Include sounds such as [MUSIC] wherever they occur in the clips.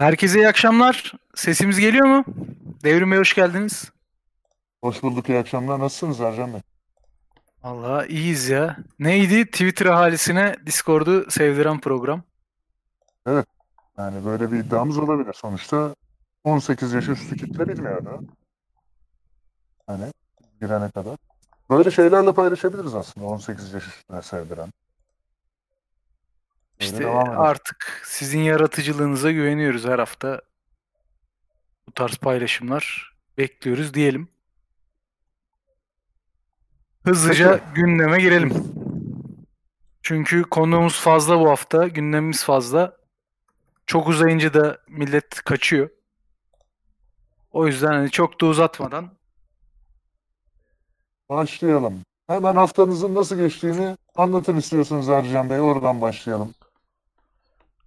Herkese iyi akşamlar. Sesimiz geliyor mu? Devrim Bey hoş geldiniz. Hoş bulduk, iyi akşamlar. Nasılsınız Ercan Bey? Allah iyiyiz ya. Neydi? Twitter ahalisine Discord'u sevdiren program. Yani böyle bir iddiamız olabilir. Sonuçta 18 yaş üstü kitle bilmiyordu. Hani girene kadar. Böyle şeylerle paylaşabiliriz aslında 18 yaş üstüne sevdiren. İşte artık sizin yaratıcılığınıza güveniyoruz her hafta. Bu tarz paylaşımlar bekliyoruz diyelim. Hızlıca Peki. gündeme girelim. Çünkü konuğumuz fazla bu hafta, gündemimiz fazla. Çok uzayınca da millet kaçıyor. O yüzden hani çok da uzatmadan Başlayalım. Hemen haftanızın nasıl geçtiğini anlatın istiyorsunuz Ercan Bey. Oradan başlayalım.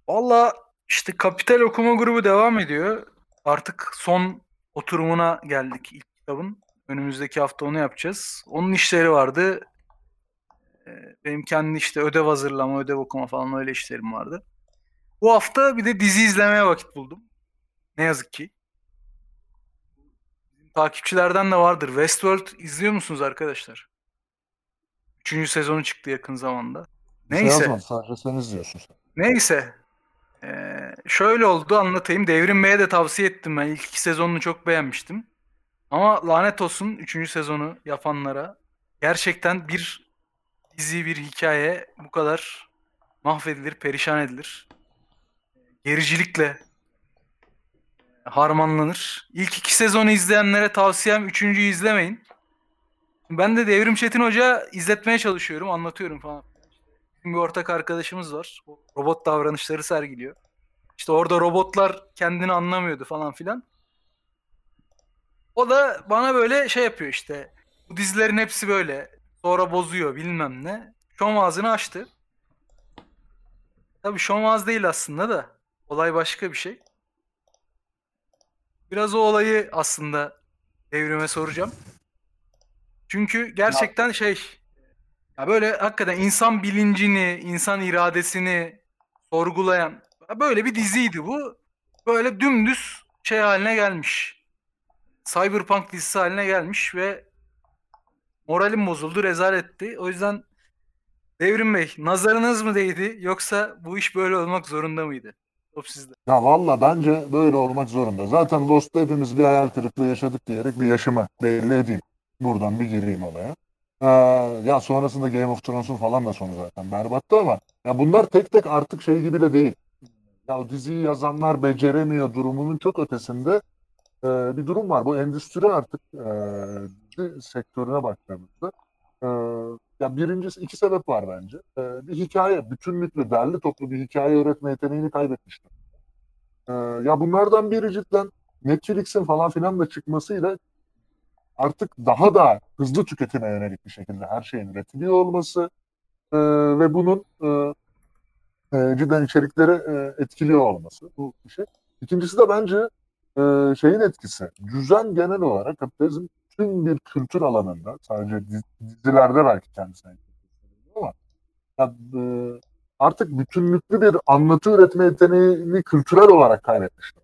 Valla işte Kapital Okuma Grubu devam ediyor. Artık son oturumuna geldik ilk kitabın. Önümüzdeki hafta onu yapacağız. Onun işleri vardı. Ee, Benim kendi işte ödev hazırlama, ödev okuma falan öyle işlerim vardı. Bu hafta bir de dizi izlemeye vakit buldum. Ne yazık ki. Takipçilerden de vardır. Westworld izliyor musunuz arkadaşlar? Üçüncü sezonu çıktı yakın zamanda. Şey Neyse. sadece sen izliyorsun. Neyse. Ee, şöyle oldu anlatayım. Devrim Bey'e de tavsiye ettim ben. İlk iki sezonunu çok beğenmiştim. Ama lanet olsun 3. sezonu yapanlara. Gerçekten bir dizi, bir hikaye bu kadar mahvedilir, perişan edilir. Gericilikle harmanlanır. İlk iki sezonu izleyenlere tavsiyem üçüncüyü izlemeyin. Ben de Devrim Çetin Hoca izletmeye çalışıyorum, anlatıyorum falan. Bir ortak arkadaşımız var. Robot davranışları sergiliyor. İşte orada robotlar kendini anlamıyordu falan filan. O da bana böyle şey yapıyor işte. Bu dizilerin hepsi böyle. Sonra bozuyor bilmem ne. Şom ağzını açtı. Tabii şom ağız değil aslında da. Olay başka bir şey. Biraz o olayı aslında devrime soracağım. Çünkü gerçekten şey ya böyle hakikaten insan bilincini, insan iradesini sorgulayan böyle bir diziydi bu. Böyle dümdüz şey haline gelmiş. Cyberpunk dizisi haline gelmiş ve moralim bozuldu, rezaletti. O yüzden Devrim Bey, nazarınız mı değdi yoksa bu iş böyle olmak zorunda mıydı? Top sizde. Ya valla bence böyle olmak zorunda. Zaten Lost'ta hepimiz bir hayal kırıklığı yaşadık diyerek bir yaşımı belli edeyim. Buradan bir gireyim olaya. Ee, ya sonrasında Game of Thrones'un falan da sonu zaten berbattı ama ya bunlar tek tek artık şey gibi de değil. Ya diziyi yazanlar beceremiyor durumunun çok ötesinde e, bir durum var. Bu endüstri artık e, sektörüne baktığımızda e, ya birincisi iki sebep var bence. E, bir hikaye, bütünlüklü, derli toplu bir hikaye üretme yeteneğini kaybetmişler. E, ya bunlardan biri cidden Netflix'in falan filan da çıkmasıyla artık daha da hızlı tüketime yönelik bir şekilde her şeyin üretiliyor olması e, ve bunun e, e, cidden içerikleri e, etkiliyor olması bu bir şey. İkincisi de bence e, şeyin etkisi. Düzen genel olarak kapitalizm tüm bir kültür alanında sadece diz- dizilerde belki kendisine ama ya, e, artık bütünlüklü bir anlatı üretme yeteneğini kültürel olarak kaybetmişler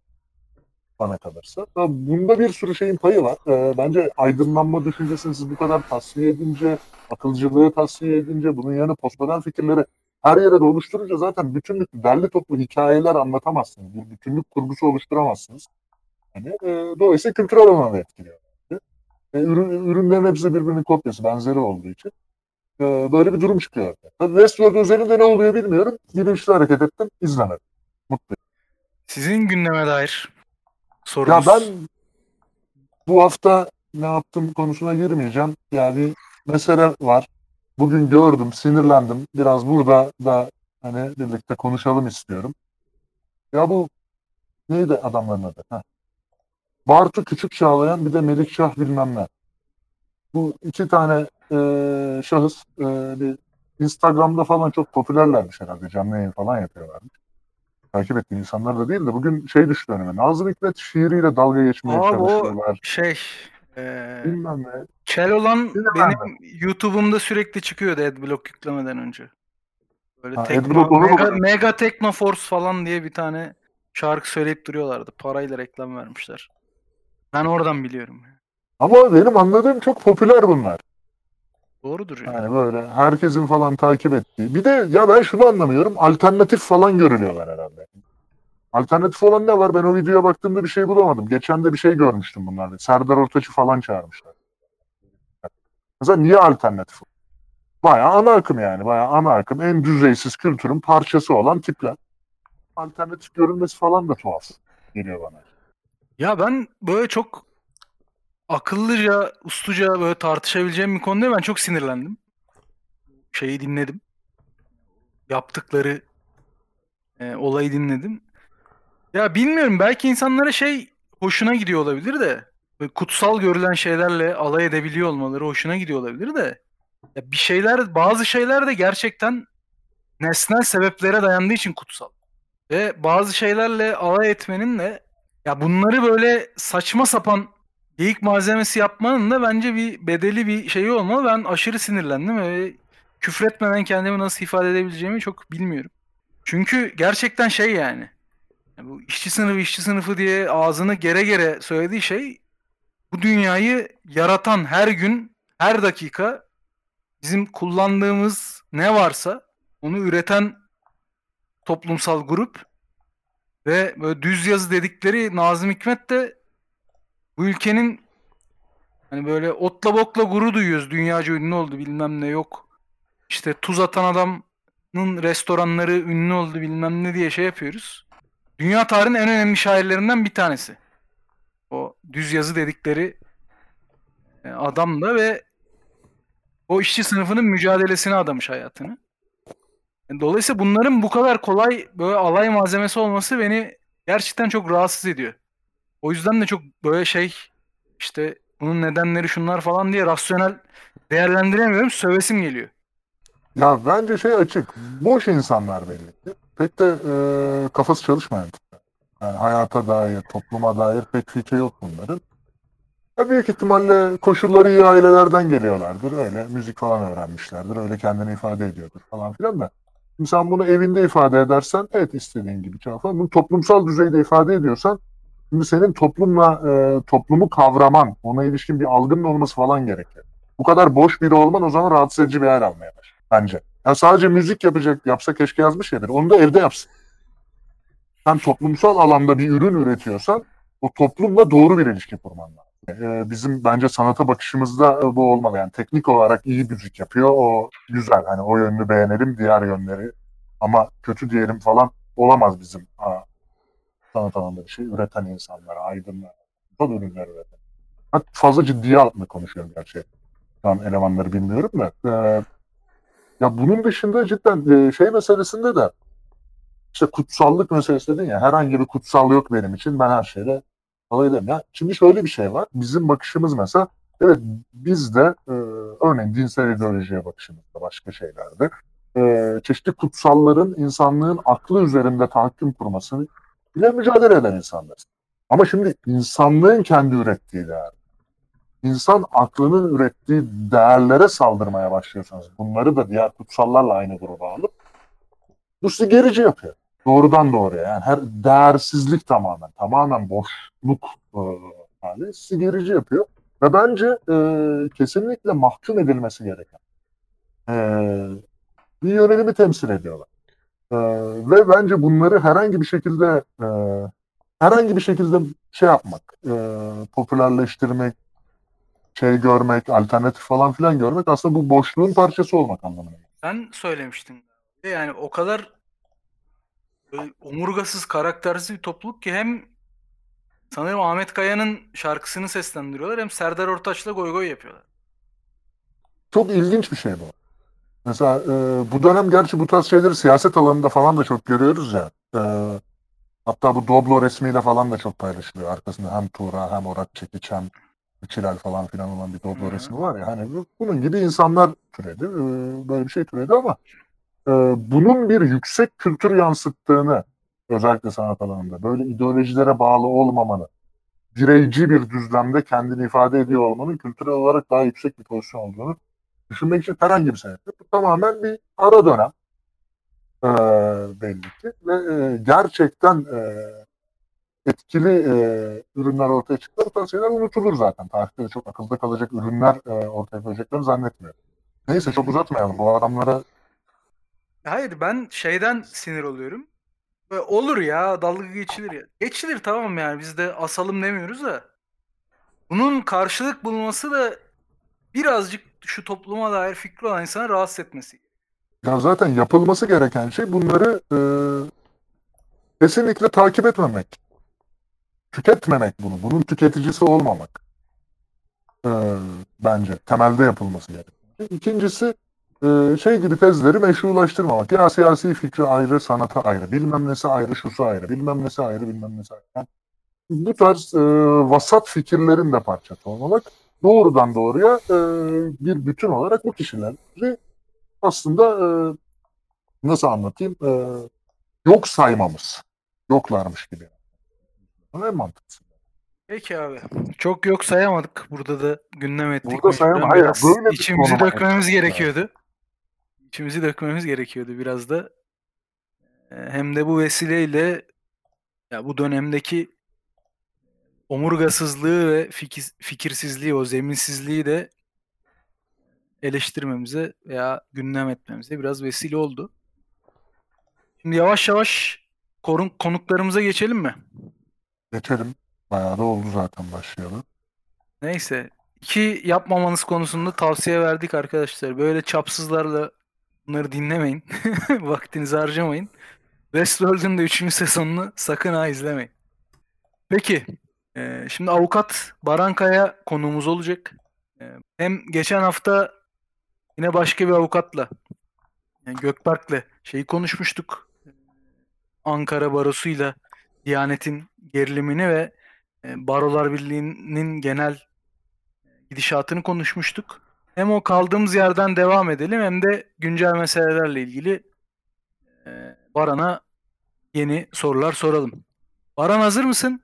bana kalırsa. Bunda bir sürü şeyin payı var. E, bence aydınlanma düşüncesini siz bu kadar tasfiye edince, akılcılığı tasfiye edince, bunun yanı postmodern fikirleri her yere de oluşturunca zaten bütünlüklü, derli toplu hikayeler anlatamazsınız. Bir bütünlük kurgusu oluşturamazsınız. Yani, e, dolayısıyla kültürel alanı etkiliyor. E, ürün, ürünlerin hepsi birbirinin kopyası, benzeri olduğu için e, böyle bir durum çıkıyor. Tabii Westworld özelinde ne oluyor bilmiyorum. Bilinçli hareket ettim, izlemedim. Mutluyum. Sizin gündeme dair Ya sorunuz. ben bu hafta ne yaptım konusuna girmeyeceğim. Yani mesele var. Bugün gördüm, sinirlendim. Biraz burada da hani birlikte konuşalım istiyorum. Ya bu neydi adamların adı? Heh. Bartu Küçük Çağlayan bir de Melikşah bilmem ne. Bu iki tane e, şahıs e, bir Instagram'da falan çok popülerlermiş herhalde. Canlı yayın falan yapıyorlarmış. Takip ettiğim insanlar da değil de bugün şey düştü önüme. Nazım Hikmet şiiriyle dalga geçmeye Abi o çalışıyorlar. şey eee Bilmem ne. Kel olan Bir de benim YouTube'umda sürekli çıkıyordu Adblock yüklemeden önce. Böyle Ha, tekno, mega, mega Techno Force falan diye bir tane şarkı söyleyip duruyorlardı. Parayla reklam vermişler. Ben oradan biliyorum. Ama benim anladığım çok popüler bunlar. Doğrudur ya. Yani böyle herkesin falan takip ettiği. Bir de ya ben şunu anlamıyorum. Alternatif falan görülüyorlar herhalde. Alternatif olan ne var? Ben o videoya baktığımda bir şey bulamadım. Geçen de bir şey görmüştüm bunlarda. Serdar Ortaç'ı falan çağırmışlar. Mesela niye alternatif? Bayağı ana akım yani. Bayağı ana akım. En düzeysiz kültürün parçası olan tipler. Alternatif görünmesi falan da tuhaf geliyor bana. Ya ben böyle çok akıllıca, usluca böyle tartışabileceğim bir konuda ben çok sinirlendim. Şeyi dinledim. Yaptıkları e, olayı dinledim. Ya bilmiyorum belki insanlara şey hoşuna gidiyor olabilir de kutsal görülen şeylerle alay edebiliyor olmaları hoşuna gidiyor olabilir de ya bir şeyler bazı şeyler de gerçekten nesnel sebeplere dayandığı için kutsal. Ve bazı şeylerle alay etmenin de ya bunları böyle saçma sapan geyik malzemesi yapmanın da bence bir bedeli bir şeyi olmalı. Ben aşırı sinirlendim ve küfretmeden kendimi nasıl ifade edebileceğimi çok bilmiyorum. Çünkü gerçekten şey yani. ya bu işçi sınıfı işçi sınıfı diye ağzını gere gere söylediği şey bu dünyayı yaratan her gün her dakika bizim kullandığımız ne varsa onu üreten toplumsal grup ve böyle düz yazı dedikleri Nazım Hikmet de bu ülkenin hani böyle otla bokla gurur duyuyoruz. Dünyaca ünlü oldu bilmem ne yok. İşte tuz atan adamın restoranları ünlü oldu bilmem ne diye şey yapıyoruz. Dünya tarihinin en önemli şairlerinden bir tanesi. O düz yazı dedikleri e, adam da ve o işçi sınıfının mücadelesine adamış hayatını. Yani Dolayısıyla bunların bu kadar kolay böyle alay malzemesi olması beni gerçekten çok rahatsız ediyor. O yüzden de çok böyle şey işte bunun nedenleri şunlar falan diye rasyonel değerlendiremiyorum. Sövesim geliyor. Ya bence şey açık. Boş insanlar belli ki. Pek de e, kafası çalışmayan. Yani hayata dair, topluma dair pek fikri yok bunların. Ya büyük ihtimalle koşulları iyi ailelerden geliyorlardır. Öyle müzik falan öğrenmişlerdir. Öyle kendini ifade ediyordur falan filan da. Şimdi sen bunu evinde ifade edersen evet istediğin gibi falan. Bunu toplumsal düzeyde ifade ediyorsan şimdi senin toplumla e, toplumu kavraman, ona ilişkin bir algının olması falan gerekir. Bu kadar boş biri olman o zaman rahatsız edici bir hal almaya başlar bence. Ya sadece müzik yapacak, yapsa keşke yazmış şeydir. Onu da evde yapsın. Sen toplumsal alanda bir ürün üretiyorsan o toplumla doğru bir ilişki kurman lazım. Ee, bizim bence sanata bakışımızda e, bu olmalı. Yani teknik olarak iyi müzik yapıyor. O güzel. Hani o yönünü beğenelim, diğer yönleri. Ama kötü diyelim falan olamaz bizim sanat alanında bir şey. Üreten insanlar, aydınlar, güzel ürünler üreten. Hatta fazla ciddiye alma konuşuyorum gerçi. Tam elemanları bilmiyorum da. Ee, ya bunun dışında cidden e, şey meselesinde de işte kutsallık meselesi dedin ya herhangi bir kutsal yok benim için ben her şeyle alay. Ya şimdi şöyle bir şey var. Bizim bakışımız mesela evet biz de e, örneğin dinsel ideolojiye bakışımızda başka şeylerde e, çeşitli kutsalların insanlığın aklı üzerinde tahakküm kurmasını bile mücadele eden insanlarız. Ama şimdi insanlığın kendi ürettiği değer insan aklının ürettiği değerlere saldırmaya başlıyorsanız bunları da diğer kutsallarla aynı gruba alıp bu sizi gerici yapıyor. Doğrudan doğruya yani her değersizlik tamamen tamamen boşluk e, hali sizi gerici yapıyor. Ve bence e, kesinlikle mahkum edilmesi gereken e, bir yönelimi temsil ediyorlar. E, ve bence bunları herhangi bir şekilde e, herhangi bir şekilde şey yapmak, e, popülerleştirmek, şey görmek, alternatif falan filan görmek aslında bu boşluğun parçası olmak anlamına geliyor. Sen söylemiştin. Yani o kadar böyle omurgasız, karaktersiz bir topluluk ki hem sanırım Ahmet Kaya'nın şarkısını seslendiriyorlar hem Serdar Ortaç'la goy goy yapıyorlar. Çok ilginç bir şey bu. Mesela e, bu dönem gerçi bu tarz şeyleri siyaset alanında falan da çok görüyoruz ya. E, hatta bu Doblo resmiyle falan da çok paylaşılıyor. Arkasında hem Tuğra hem Orak Çekiç hem Çilal falan filan olan bir Doblo Hı hı. resmi var ya. Hani bu- bunun gibi insanlar türedi. e, böyle bir şey türedi ama e, bunun bir yüksek kültür yansıttığını özellikle sanat alanında böyle ideolojilere bağlı olmamanı bireyci bir düzlemde kendini ifade ediyor olmanın kültürel olarak daha yüksek bir pozisyon olduğunu düşünmek için herhangi bir sebep. Bu tamamen bir ara dönem e, belli ki ve e, gerçekten e, etkili e, ürünler ortaya çıkarırsa şeyler unutulur zaten. Tarihte çok akılda kalacak ürünler e, ortaya koyacaklarını zannetmiyorum. Neyse çok uzatmayalım. Bu adamlara Hayır ben şeyden sinir oluyorum. Olur ya dalga geçilir ya. Geçilir tamam yani biz de asalım demiyoruz da. Bunun karşılık bulması da birazcık şu topluma dair fikri olan insanı rahatsız etmesi. ya zaten yapılması gereken şey bunları e, kesinlikle takip etmemek. Tüketmemek bunu. Bunun tüketicisi olmamak. E, bence temelde yapılması gereken. şey. İkincisi e, şey gibi tezleri meşrulaştırmamak. Ya siyasi fikri ayrı, sanata ayrı, bilmem nesi ayrı, şusu ayrı, bilmem nesi ayrı, bilmem nesi ayrı. Yani bu tarz e, vasat fikirlerin de parçası olmamak doğrudan doğruya e, bir bütün olarak bu kişileri aslında e, nasıl anlatayım e, yok saymamız. Yoklarmış gibi. En mantıklısı. Peki abi. Çok yok sayamadık. Burada da gündem ettik. Burada mecburen. hayır, böyle içimizi dökmemiz geçtik gerekiyordu. İçimizi dökmemiz gerekiyordu biraz da. Ee, Hem de bu vesileyle ya bu dönemdeki omurgasızlığı ve fikir, fikirsizliği, o zeminsizliği de eleştirmemize veya gündem etmemize biraz vesile oldu. Şimdi yavaş yavaş korun, konuklarımıza geçelim mi? Geçelim. Bayağı da oldu zaten başlayalım. Neyse. iki yapmamanız konusunda tavsiye verdik arkadaşlar. Böyle çapsızlarla bunları dinlemeyin. [LAUGHS] Vaktinizi harcamayın. Westworld'un da 3. sezonunu sakın ha izlemeyin. Peki. E, şimdi avukat Barankaya konuğumuz olacak. E, hem geçen hafta yine başka bir avukatla yani Gökberk'le şeyi konuşmuştuk. Ankara Barosu'yla Diyanet'in gerilimini ve e, Barolar Birliği'nin genel gidişatını konuşmuştuk. Hem o kaldığımız yerden devam edelim hem de güncel meselelerle ilgili e, Baran'a yeni sorular soralım. Baran hazır mısın?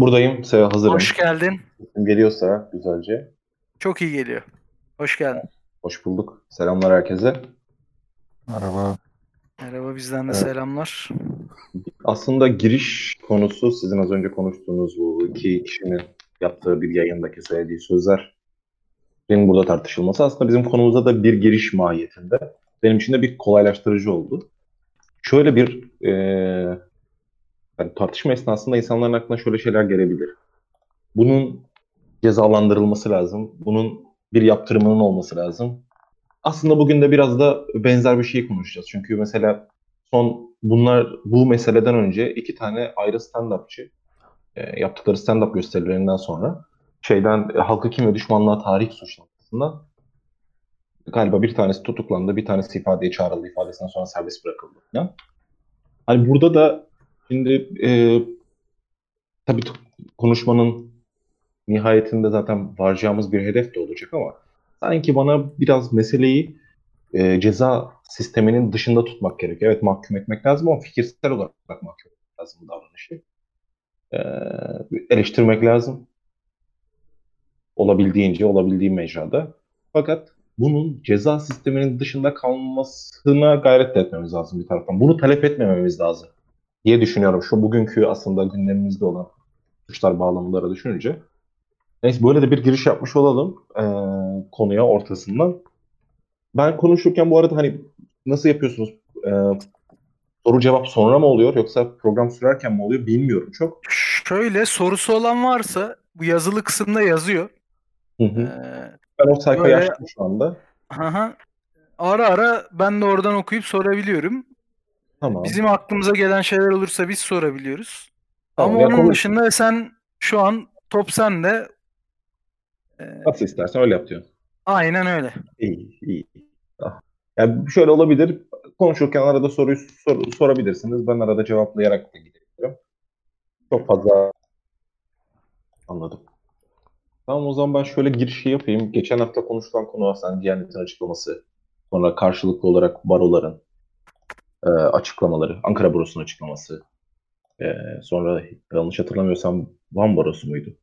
Buradayım, Seva hazırım. Hoş geldin. Sesim Geliyorsa güzelce. Çok iyi geliyor. Hoş geldin. Hoş bulduk. Selamlar herkese. Merhaba. Merhaba bizden de Evet. selamlar. Aslında giriş konusu sizin az önce konuştuğunuz bu iki kişinin yaptığı bir yayındaki söylediği sözlerin burada tartışılması aslında bizim konumuza da bir giriş mahiyetinde. Benim için de bir kolaylaştırıcı oldu. Şöyle bir e, yani tartışma esnasında insanların aklına şöyle şeyler gelebilir. Bunun cezalandırılması lazım. Bunun bir yaptırımının olması lazım. Aslında bugün de biraz da benzer bir şey konuşacağız. Çünkü mesela son bunlar bu meseleden önce iki tane ayrı stand-upçı e, yaptıkları stand-up gösterilerinden sonra şeyden e, halkı kim ve düşmanlığa tahrik suçlamasından galiba bir tanesi tutuklandı, bir tanesi ifadeye çağrıldı, ifadesinden sonra serbest bırakıldı. falan. Hani burada da şimdi e, tabii konuşmanın nihayetinde zaten varacağımız bir hedef de olacak ama sanki bana biraz meseleyi e, ceza sisteminin dışında tutmak gerekiyor. Evet mahkum etmek lazım ama fikirsel olarak mahkum etmek lazım bu davranışı. E, eleştirmek lazım. Olabildiğince, olabildiği mecrada. Fakat bunun ceza sisteminin dışında kalmasına gayret etmemiz lazım bir taraftan. Bunu talep etmememiz lazım diye düşünüyorum. Şu bugünkü aslında gündemimizde olan suçlar bağlamları düşününce. Neyse böyle de bir giriş yapmış olalım e, konuya ortasından. Ben konuşurken bu arada hani nasıl yapıyorsunuz? E, soru cevap sonra mı oluyor yoksa program sürerken mi oluyor bilmiyorum çok. Şöyle sorusu olan varsa bu yazılı kısımda yazıyor. Hı hı. Ee, Ben o sayfayı böyle- açtım şu anda. aha. Ara ara ben de oradan okuyup sorabiliyorum. Tamam. Bizim aklımıza gelen şeyler olursa biz sorabiliyoruz. Tamam, Ama ya onun konu- dışında sen şu an top sende. Ee, Nasıl istersen öyle yap diyorsun. aynen öyle. İyi, iyi. Yani şöyle olabilir. Konuşurken arada soruyu sor- sorabilirsiniz. Ben arada cevaplayarak da gidebilirim. Çok fazla anladım. Tamam o zaman ben şöyle girişi yapayım. Geçen hafta konuşulan konu aslında Diyanet'in açıklaması. Sonra karşılıklı olarak baroların e, açıklamaları. Ankara Barosu'nun açıklaması. E, sonra yanlış hatırlamıyorsam Van Barosu muydu?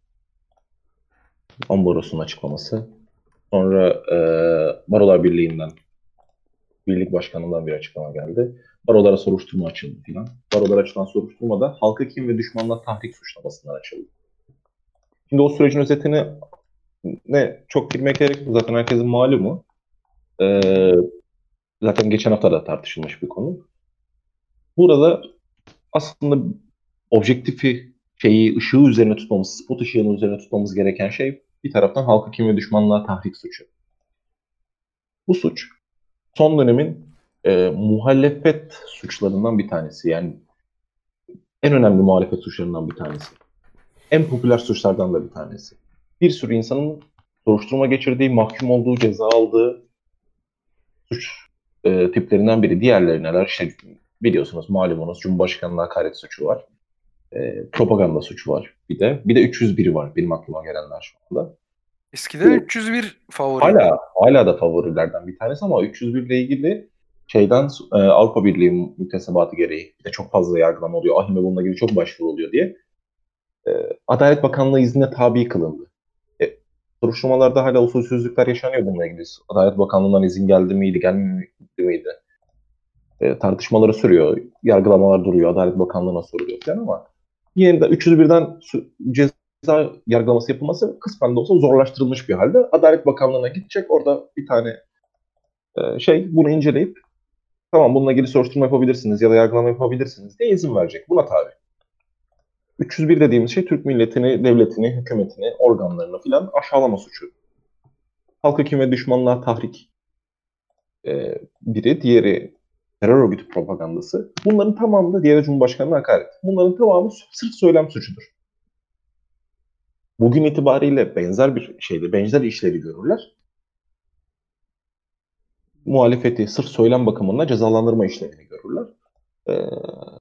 Van Barosu'nun açıklaması. Sonra e, Barolar Birliği'nden Birlik Başkanı'ndan bir açıklama geldi. Barolara soruşturma açıldı filan. Barolara açılan soruşturmada halka kim ve düşmanla tahrik suçlamasından açıldı. Şimdi o sürecin özetini ne çok girmek gerek yok. Zaten herkesin malumu. Ee, zaten geçen hafta da tartışılmış bir konu. Burada aslında objektifi şeyi ışığı üzerine tutmamız, spot ışığının üzerine tutmamız gereken şey bir taraftan halka kim ve düşmanlığa tahrik suçu. Bu suç son dönemin e, muhalefet suçlarından bir tanesi. Yani en önemli muhalefet suçlarından bir tanesi. En popüler suçlardan da bir tanesi. Bir sürü insanın soruşturma geçirdiği, mahkum olduğu, ceza aldığı suç e, tiplerinden biri. Diğerleri neler? İşte biliyorsunuz malumunuz Cumhurbaşkanlığı hakaret suçu var. E, propaganda suçu var bir de. Bir de 301 var benim aklıma gelenler şu anda. Eskiden 301 favori. Hala hala da favorilerden bir tanesi ama 301 ile ilgili şeyden e, Avrupa Birliği müktesebatı gereği bir de çok fazla yargılama oluyor. Ahime bununla ilgili çok başvuru oluyor diye. E, Adalet Bakanlığı iznine tabi kılındı. E, soruşturmalarda hala usulsüzlükler yaşanıyor bununla ilgili. Adalet Bakanlığı'ndan izin geldi miydi, gelmedi miydi? E, tartışmaları sürüyor. Yargılamalar duruyor. Adalet Bakanlığı'na soruluyor falan ama yine de 301'den su- ceza yargılaması yapılması kısmen de olsa zorlaştırılmış bir halde. Adalet Bakanlığı'na gidecek. Orada bir tane e, şey bunu inceleyip tamam bununla ilgili soruşturma yapabilirsiniz ya da yargılama yapabilirsiniz diye izin verecek. Buna tabi. 301 dediğimiz şey Türk milletini, devletini, hükümetini, organlarını filan aşağılama suçu. Halk hükümet düşmanlığa tahrik e, biri, diğeri terör örgütü propagandası. Bunların tamamı da diğeri Cumhurbaşkanı'na hakaret. Bunların tamamı sırf söylem suçudur. Bugün itibariyle benzer bir şeyde, benzer işleri görürler. Muhalefeti sırf söylem bakımından cezalandırma işlerini görürler. Ee,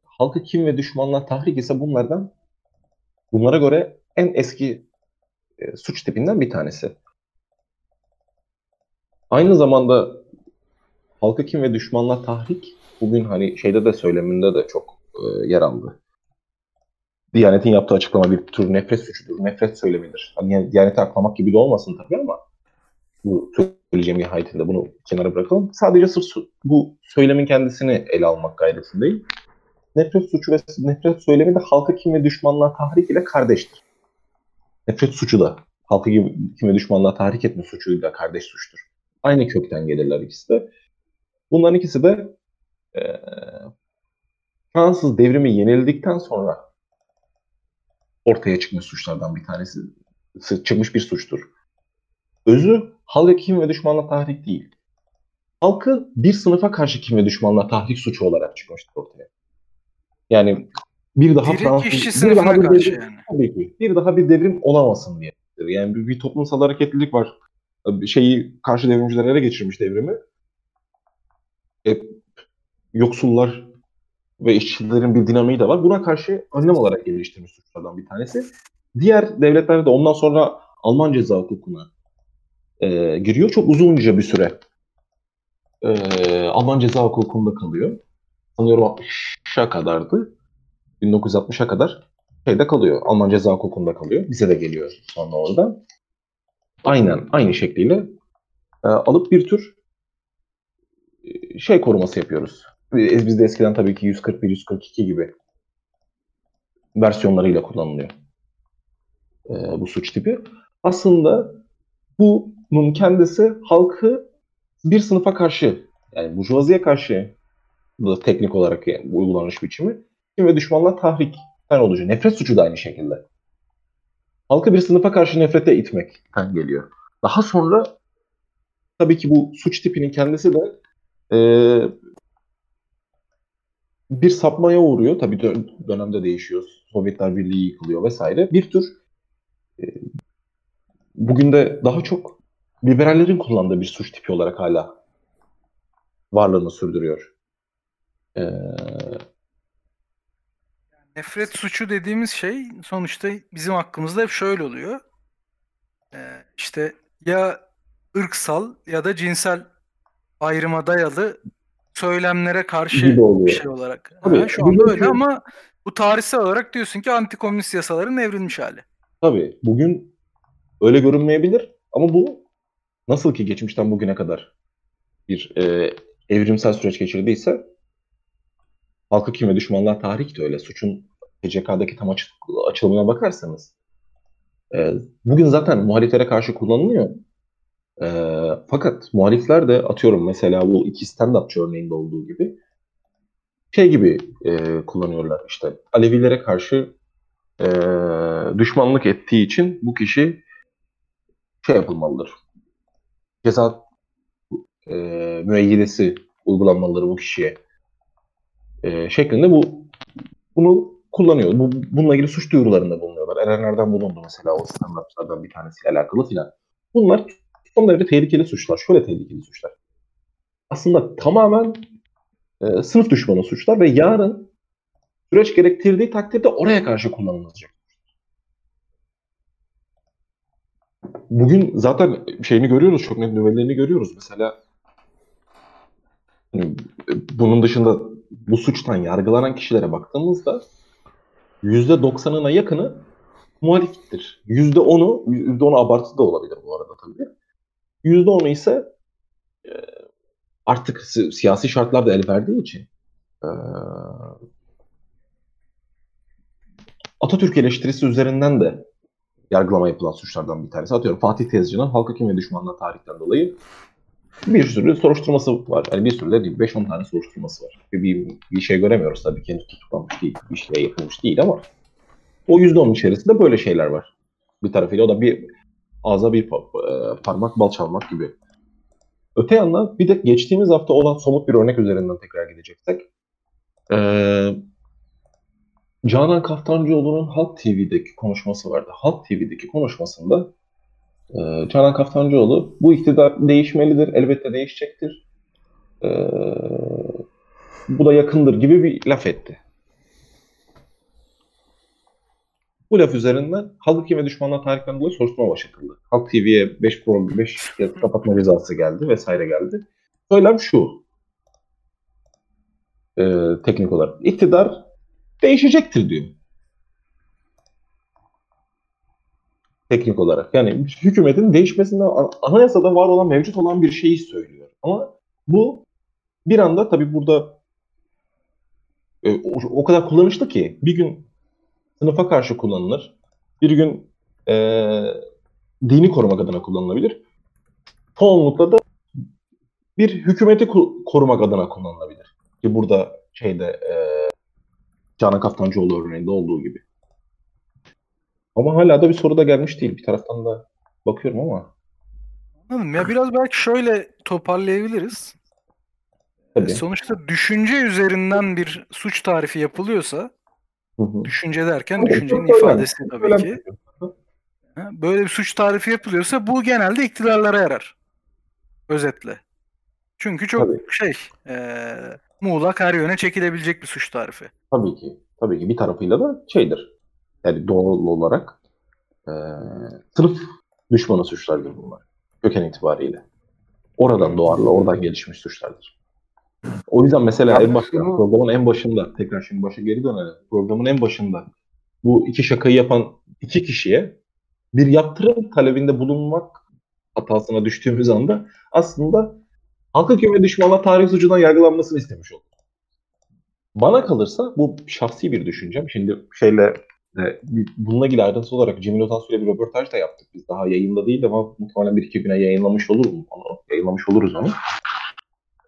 halkı kim ve düşmanlığa tahrik ise bunlardan bunlara göre en eski e, suç tipinden bir tanesi. Aynı zamanda halkı kim ve düşmanlığa tahrik bugün hani şeyde de söyleminde de çok e, yer aldı. Diyanet'in yaptığı açıklama bir tür nefret suçudur, nefret söylemidir. Hani Diyanet'i aklamak gibi de olmasın tabii ama bu söyleyeceğim nihayetinde bunu kenara bırakalım. Sadece sırf bu söylemin kendisini ele almak gayretindeyim. Nefret suçu ve nefret söylemi de halka kim ve düşmanlığa tahrik ile kardeştir. Nefret suçu da halka kim ve düşmanlığa tahrik etme suçuyla kardeş suçtur. Aynı kökten gelirler ikisi de. Bunların ikisi de eee, Fransız devrimi yenildikten sonra ortaya çıkmış suçlardan bir tanesi. Çıkmış bir suçtur. Özü halka kim ve düşmanla tahrik değil. Halkı bir sınıfa karşı kim ve düşmanla tahrik suçu olarak çıkmıştır ortaya. Yani bir daha Direkt Fransız, işçi bir daha bir karşı devrim- yani. Tabii ki. Bir daha bir devrim olamasın diye. Yani bir, bir toplumsal hareketlilik var. Şeyi karşı devrimciler ele geçirmiş devrimi. E, yoksullar ve işçilerin bir dinamiği de var. Buna karşı önlem olarak geliştirmiş suçlardan bir tanesi. Diğer devletler de ondan sonra Alman ceza hukukuna e, giriyor. Çok uzunca bir süre e, Alman ceza hukukunda kalıyor. Sanıyorum 60'a kadardı. 1960'a kadar şeyde kalıyor. Alman ceza hukukunda kalıyor. Bize de geliyor sonra orada. Aynen aynı şekliyle e, alıp bir tür şey koruması yapıyoruz. Biz de eskiden tabii ki 141, 142 gibi versiyonlarıyla kullanılıyor e, bu suç tipi. Aslında bunun kendisi halkı bir sınıfa karşı yani burjuvaziye karşı da teknik olarak yani uygulanış biçimi kim ve düşmanla tahrikten oluşuyor. Nefret suçu da aynı şekilde. Halkı bir sınıfa karşı nefrete itmekten geliyor. Daha sonra tabii ki bu suç tipinin kendisi de e, bir sapmaya uğruyor. Tabii dö- dönemde değişiyor. Sovyetler Birliği yıkılıyor vesaire. Bir tür e, bugün de daha çok liberallerin kullandığı bir suç tipi olarak hala varlığını sürdürüyor. E, Nefret suçu dediğimiz şey sonuçta bizim hakkımızda hep şöyle oluyor. Ee, işte ya ırksal ya da cinsel ayrıma dayalı söylemlere karşı bir şey olarak. Tabii, Ha, şu anda öyle ama bu tarihsel olarak diyorsun ki antikomünist yasaların evrilmiş hali. Tabii bugün öyle görünmeyebilir ama bu nasıl ki geçmişten bugüne kadar bir e, evrimsel süreç geçirdiyse halkı kim ve düşmanlar tarih de öyle. Suçun TCK'daki tam açı- açılımına bakarsanız e, bugün zaten muhaliflere karşı kullanılıyor. E, fakat muhalifler de atıyorum mesela bu iki stand-upçı örneğinde olduğu gibi şey gibi e, kullanıyorlar işte Alevilere karşı e, düşmanlık ettiği için bu kişi şey yapılmalıdır. Ceza e, müeyyidesi uygulanmalıdır bu kişiye e, şeklinde bu bunu kullanıyor. Bu, bununla ilgili suç duyurularında bulunuyorlar. Erenlerden bulundu mesela o stand-upçılardan bir tanesiyle alakalı filan. Bunlar derece tehlikeli suçlar. Şöyle tehlikeli suçlar. Aslında tamamen e, sınıf düşmanı suçlar ve yarın süreç gerektirdiği takdirde oraya karşı kullanılacak. Bugün zaten şeyini görüyoruz, çok net nüvelerini görüyoruz. Mesela hani, bunun dışında bu suçtan yargılanan kişilere baktığımızda %90'ına yakını muhaliftir. %10'u, %10'u abartı da olabilir bu arada tabii. %10'u ise e, artık si- siyasi şartlar da el verdiği için e, Atatürk eleştirisi üzerinden de yargılama yapılan suçlardan bir tanesi. Atıyorum Fatih Tezcan'ın halka kim ve düşmanlığa tarihten dolayı bir sürü soruşturması var. Yani bir sürü de değil, 5-10 tane soruşturması var. Bir, bir, bir şey göremiyoruz tabii ki tutuklanmış değil, bir şey yapılmış değil ama o %10'un içerisinde böyle şeyler var. Bir tarafıyla o da bir ağza bir e, parmak bal çalmak gibi. Öte yandan bir de geçtiğimiz hafta olan somut bir örnek üzerinden tekrar gideceksek eee Canan Kaftancıoğlu'nun Halk TV'deki konuşması vardı. Halk TV'deki konuşmasında e, Canan Kaftancıoğlu bu iktidar değişmelidir, elbette değişecektir. E, bu da yakındır gibi bir laf etti. Bu laf üzerinden Halk ve Düşmanlar tarihten dolayı soruşturma başlatıldı. Halk TV'ye 5 program 5 kez kapatma cezası geldi vesaire geldi. Söylem şu. e, teknik olarak. İktidar değişecektir diyor. Teknik olarak. Yani hükümetin değişmesinden an- anayasada var olan mevcut olan bir şeyi söylüyor. Ama bu bir anda tabii burada e, o, o kadar kullanışlı ki bir gün sınıfa karşı kullanılır. Bir gün e, dini korumak adına kullanılabilir. Çoğunlukla da bir hükümeti korumak adına kullanılabilir. Ki burada şeyde e, Canan Kaftancıoğlu örneğinde olduğu gibi. Ama hala da bir soru da gelmiş değil. Bir taraftan da bakıyorum ama. Anladım. Ya biraz belki şöyle toparlayabiliriz. Tabii. Sonuçta düşünce üzerinden bir suç tarifi yapılıyorsa, Hı hı. düşünce derken Tabii, düşüncenin ifadesi tabii Önemli. ki. Ha, Böyle bir suç tarifi yapılıyorsa bu genelde iktidarlara yarar. Özetle. Çünkü çok Tabii. şey, eee muğlak her yöne çekilebilecek bir suç tarifi. Tabii ki. Tabii ki bir tarafıyla da şeydir. Yani doğal olarak e, sınıf düşmanı suçlardır bunlar. Köken itibariyle. Oradan doğarlı, oradan gelişmiş suçlardır. O yüzden mesela en başta, şunu- programın en başında, tekrar şimdi başa geri dönelim. Programın en başında bu iki şakayı yapan iki kişiye bir yaptırım talebinde bulunmak hatasına düştüğümüz anda aslında halka küme düşmanlar tarih suçundan yargılanmasını istemiş olduk. Bana kalırsa bu şahsi bir düşüncem. Şimdi şeyle e, bununla ilgili ayrıntılı olarak Cemil Otansu ile bir röportaj da yaptık. Biz daha yayında değil ama muhtemelen bir iki güne yayınlamış olur mu? Yayınlamış oluruz onu.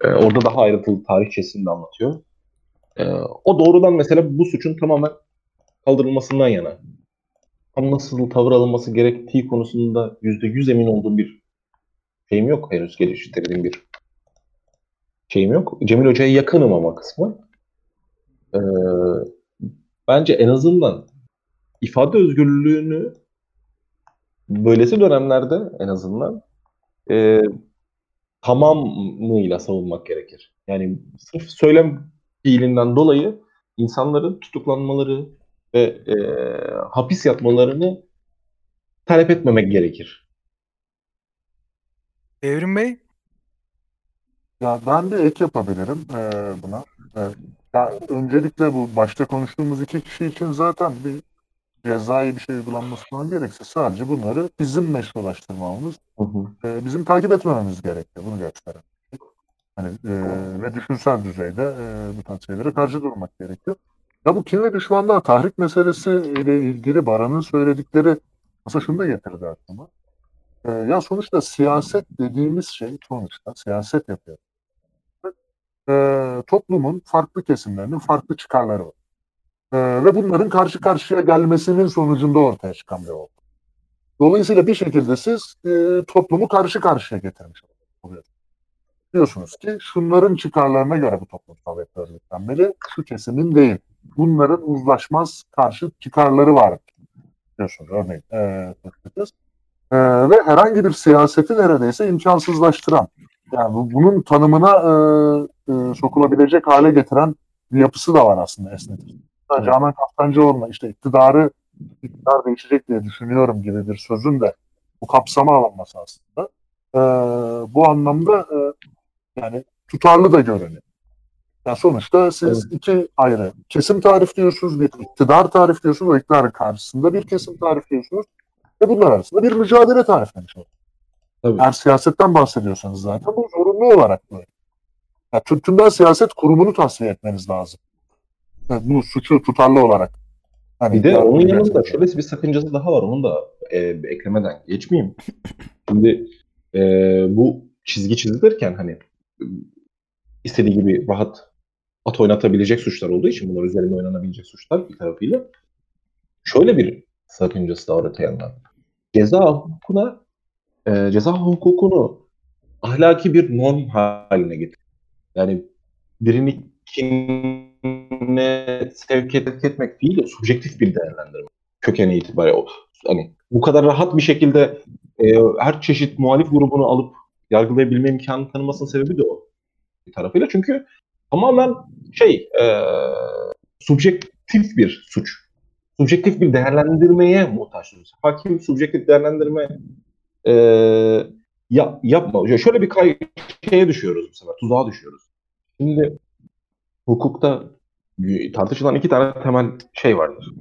E, orada daha ayrıntılı tarihçesini de anlatıyor. E, o doğrudan mesela bu suçun tamamen kaldırılmasından yana. Nasıl tavır alınması gerektiği konusunda yüzde yüz emin olduğum bir şeyim yok. Henüz geliştirdiğim bir şeyim yok. Cemil Hoca'ya yakınım ama kısmı. Ee, bence en azından ifade özgürlüğünü böylesi dönemlerde en azından e, tamamıyla savunmak gerekir. Yani sırf söylem fiilinden dolayı insanların tutuklanmaları ve e, hapis yatmalarını talep etmemek gerekir. Evrim Bey, Ya ben bir ek yapabilirim eee, buna. Eee, ya öncelikle bu başta konuştuğumuz iki kişi için zaten bir cezai bir şey uygulanması falan gerekse sadece bunları bizim meşrulaştırmamız, eee, bizim takip etmememiz gerekiyor bunu gösteren. Hani, e, ve düşünsel düzeyde e, bu tarz şeylere karşı durmak gerekiyor. Ya bu kin ve düşmanlığa tahrik meselesi ile ilgili Baran'ın söyledikleri aslında şunu da getirdi aklıma. E, ya sonuçta siyaset dediğimiz şey sonuçta siyaset yapıyor. E, toplumun farklı kesimlerinin farklı çıkarları var. E, ve bunların karşı karşıya gelmesinin sonucunda ortaya çıkan bir olgu. Dolayısıyla bir şekilde siz e, toplumu karşı karşıya getirmiş oluyorsunuz. Diyorsunuz ki şunların çıkarlarına göre bu toplumsal yapı örgütlenmeli, şu kesimin değil. Bunların uzlaşmaz karşı çıkarları var diyorsunuz örneğin. E, e, ve herhangi bir siyaseti neredeyse imkansızlaştıran, yani bu, bunun tanımına e, e, sokulabilecek hale getiren bir yapısı da var aslında esnetik. Evet. Canan Kaftancıoğlu'na işte iktidarı iktidar değişecek diye düşünüyorum gibi bir sözün de bu kapsama alınması aslında. E, bu anlamda e, yani tutarlı da görünüyor. Yani sonuçta siz evet. iki ayrı kesim tarif diyorsunuz, bir iktidar tarif diyorsunuz, o iktidarın karşısında bir kesim tarif diyorsunuz ve bunlar arasında bir mücadele tariflemiş oluyor. Tabii. Eğer siyasetten bahsediyorsanız zaten bu zorunlu olarak böyle. Yani tümden siyaset kurumunu tasfiye etmeniz lazım. Yani bu suçu tutarlı olarak. Hani bir de onun yanında şöyle bir sakıncası daha var. Onu da e, eklemeden geçmeyeyim. [COUGHS] Şimdi e, bu çizgi çizilirken hani istediği gibi rahat at oynatabilecek suçlar olduğu için bunlar üzerinde oynanabilecek suçlar bir tarafıyla şöyle bir sakıncası da var öte yandan. Ceza hukukuna e, ceza hukukunu ahlaki bir norm haline getir. Yani birini kine sevk etmek değil de subjektif bir değerlendirme kökeni itibariyle. Hani bu kadar rahat bir şekilde e, her çeşit muhalif grubunu alıp yargılayabilme imkanı tanımasının sebebi de o bir tarafıyla. Çünkü tamamen şey e, subjektif bir suç. Subjektif bir değerlendirmeye muhtaç. Hakim subjektif değerlendirme e, ya, yapma. Şöyle bir kay şeye düşüyoruz bu sefer. Tuzağa düşüyoruz. Şimdi hukukta tartışılan iki tane temel şey vardır.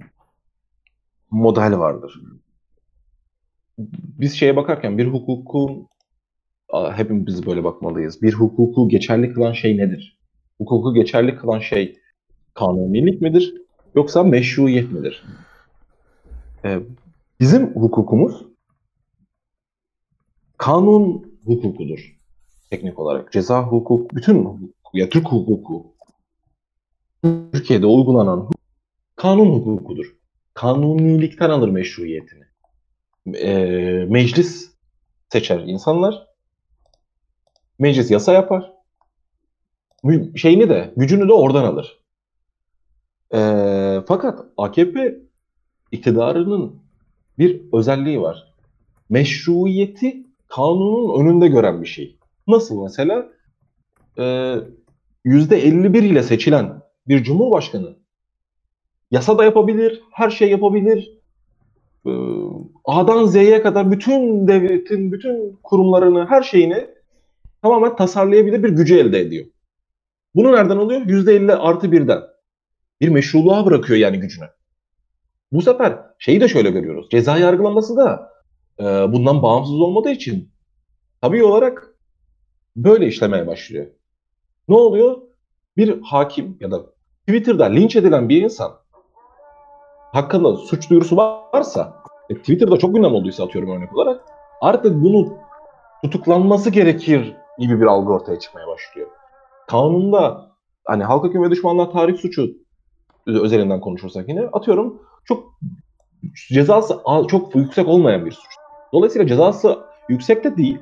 Model vardır. Biz şeye bakarken bir hukukun hepimiz böyle bakmalıyız. Bir hukuku geçerli kılan şey nedir? Hukuku geçerli kılan şey kanunilik midir yoksa meşruiyet midir? Ee, bizim hukukumuz kanun hukukudur teknik olarak. Ceza hukuk, bütün hukuk, ya Türk hukuku Türkiye'de uygulanan kanun hukukudur. Kanunilikten alır meşruiyetini. Ee, meclis seçer insanlar Meclis yasa yapar. Şeyini de, gücünü de oradan alır. Ee, fakat AKP iktidarının bir özelliği var. Meşruiyeti kanunun önünde gören bir şey. Nasıl mesela? Ee, %51 ile seçilen bir cumhurbaşkanı yasa da yapabilir, her şey yapabilir. Ee, A'dan Z'ye kadar bütün devletin, bütün kurumlarını, her şeyini tamamen tasarlayabilir bir gücü elde ediyor. Bunu nereden alıyor? %50 artı birden. Bir meşruluğa bırakıyor yani gücünü. Bu sefer şeyi de şöyle görüyoruz. Ceza yargılaması da e, bundan bağımsız olmadığı için tabii olarak böyle işlemeye başlıyor. Ne oluyor? Bir hakim ya da Twitter'da linç edilen bir insan hakkında suç duyurusu varsa e, Twitter'da çok gündem olduysa atıyorum örnek olarak artık bunu tutuklanması gerekir gibi bir algı ortaya çıkmaya başlıyor. Kanunda hani halka hüküm ve düşmanlığa tarih suçu özelinden konuşursak yine atıyorum çok cezası çok yüksek olmayan bir suç. Dolayısıyla cezası yüksek de değil.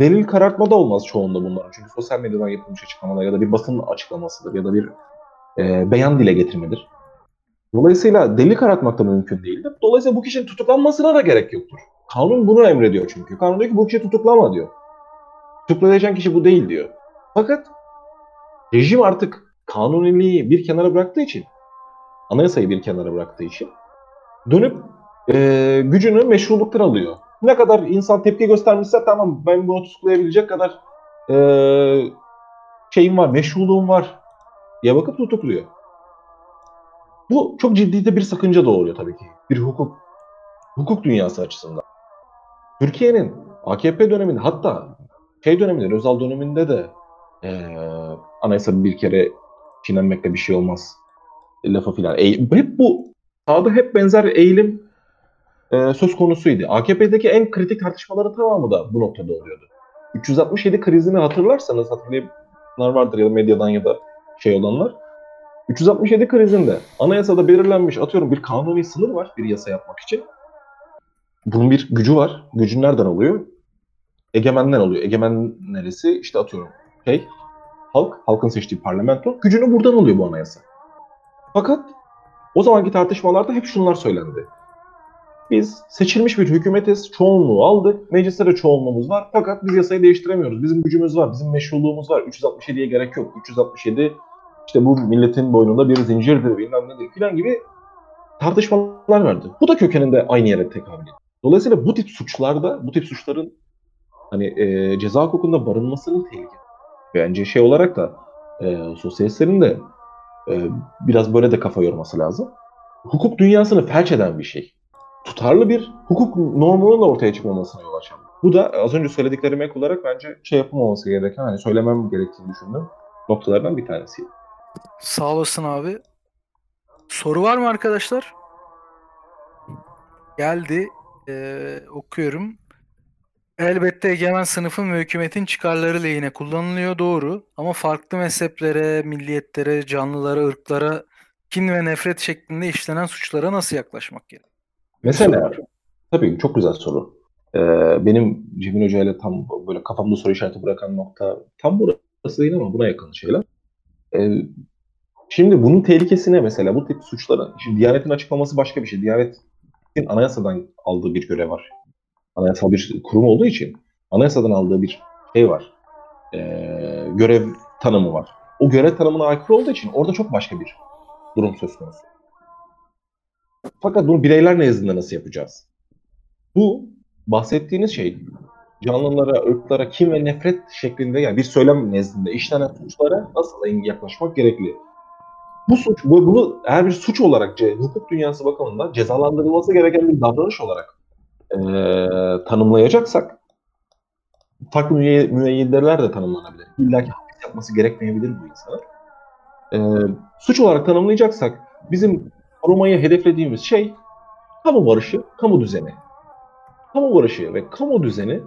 Delil karartma da olmaz çoğunda bunlar. Çünkü sosyal medyadan yapılmış açıklamalar ya da bir basın açıklamasıdır ya da bir e, beyan dile getirmedir. Dolayısıyla delil karartmak da mümkün değildir. Dolayısıyla bu kişinin tutuklanmasına da gerek yoktur. Kanun bunu emrediyor çünkü. Kanun diyor ki bu kişi tutuklama diyor tutuklanacak kişi bu değil diyor. Fakat rejim artık kanuniliği bir kenara bıraktığı için, anayasayı bir kenara bıraktığı için dönüp e, gücünü meşruluktan alıyor. Ne kadar insan tepki göstermişse tamam ben bunu tutuklayabilecek kadar e, şeyim var, meşruluğum var diye bakıp tutukluyor. Bu çok ciddi de bir sakınca doğuruyor tabii ki. Bir hukuk hukuk dünyası açısından. Türkiye'nin AKP döneminde hatta şey döneminde, Özal döneminde de Ee, anayasa bir kere çiğnenmekle bir şey olmaz. Lafı filan. E, hep bu sağda hep benzer eğilim e, söz konusuydu. AKP'deki en kritik tartışmaların tamamı da bu noktada oluyordu. 367 krizini hatırlarsanız hatırlayanlar vardır ya da medyadan ya da şey olanlar. 367 krizinde anayasada belirlenmiş atıyorum bir kanuni sınır var bir yasa yapmak için. Bunun bir gücü var. Gücün nereden oluyor? Egemenden oluyor. Egemen neresi? İşte atıyorum şey halk, halkın seçtiği parlamento. Gücünü buradan alıyor bu anayasa. Fakat o zamanki tartışmalarda hep şunlar söylendi. Biz seçilmiş bir hükümetiz, çoğunluğu aldık, mecliste de çoğunluğumuz var fakat biz yasayı değiştiremiyoruz. Bizim gücümüz var, bizim meşruluğumuz var. 367'ye gerek yok. 367 işte bu milletin boynunda bir zincirdir bilmem nedir filan gibi tartışmalar vardı. Bu da kökeninde aynı yere tekabül ediyor. Dolayısıyla bu tip suçlarda, bu tip suçların hani e, ceza hukukunda barınmasının tehlikesi. Bence şey olarak da e, sosyalistlerin de e, biraz böyle de kafa yorması lazım. Hukuk dünyasını felç eden bir şey. Tutarlı bir hukuk normunun da ortaya çıkmamasına yol açan. Bu da az önce söylediklerime ek olarak bence şey yapılmaması gereken, hani söylemem gerektiğini düşündüğüm noktalardan bir tanesi. Sağ olasın abi. Soru var mı arkadaşlar? Geldi. Ee, okuyorum. Elbette egemen sınıfın ve hükümetin çıkarları lehine kullanılıyor doğru. Ama farklı mezheplere, milliyetlere, canlılara, ırklara kin ve nefret şeklinde işlenen suçlara nasıl yaklaşmak gerekiyor? Mesela, tabii çok güzel soru. Ee, benim Cemil Hoca ile tam böyle kafamda soru işareti bırakan nokta tam burası değil ama buna yakın şeyler. Ee, şimdi bunun tehlikesine mesela bu tip suçların, şimdi Diyanet'in açıklaması başka bir şey. Diyanet'in anayasadan aldığı bir görev var. Anayasal bir kurum olduğu için anayasadan aldığı bir şey var. Ee, görev tanımı var. O görev tanımına aykırı olduğu için orada çok başka bir durum söz konusu. Fakat bunu bireyler nezdinde nasıl yapacağız? Bu bahsettiğiniz şey canlılara, ırklara, kim ve nefret şeklinde yani bir söylem nezdinde işlenen suçlara nasıl yaklaşmak gerekli? Bu suç, bu, bunu eğer bir suç olarak hukuk dünyası bakımından cezalandırılması gereken bir davranış olarak e, tanımlayacaksak farklı müey müeyyideler de tanımlanabilir. İlla ki hapis yapması gerekmeyebilir bu insanın. E, suç olarak tanımlayacaksak bizim korumayı hedeflediğimiz şey kamu barışı, kamu düzeni. Kamu barışı ve kamu düzeni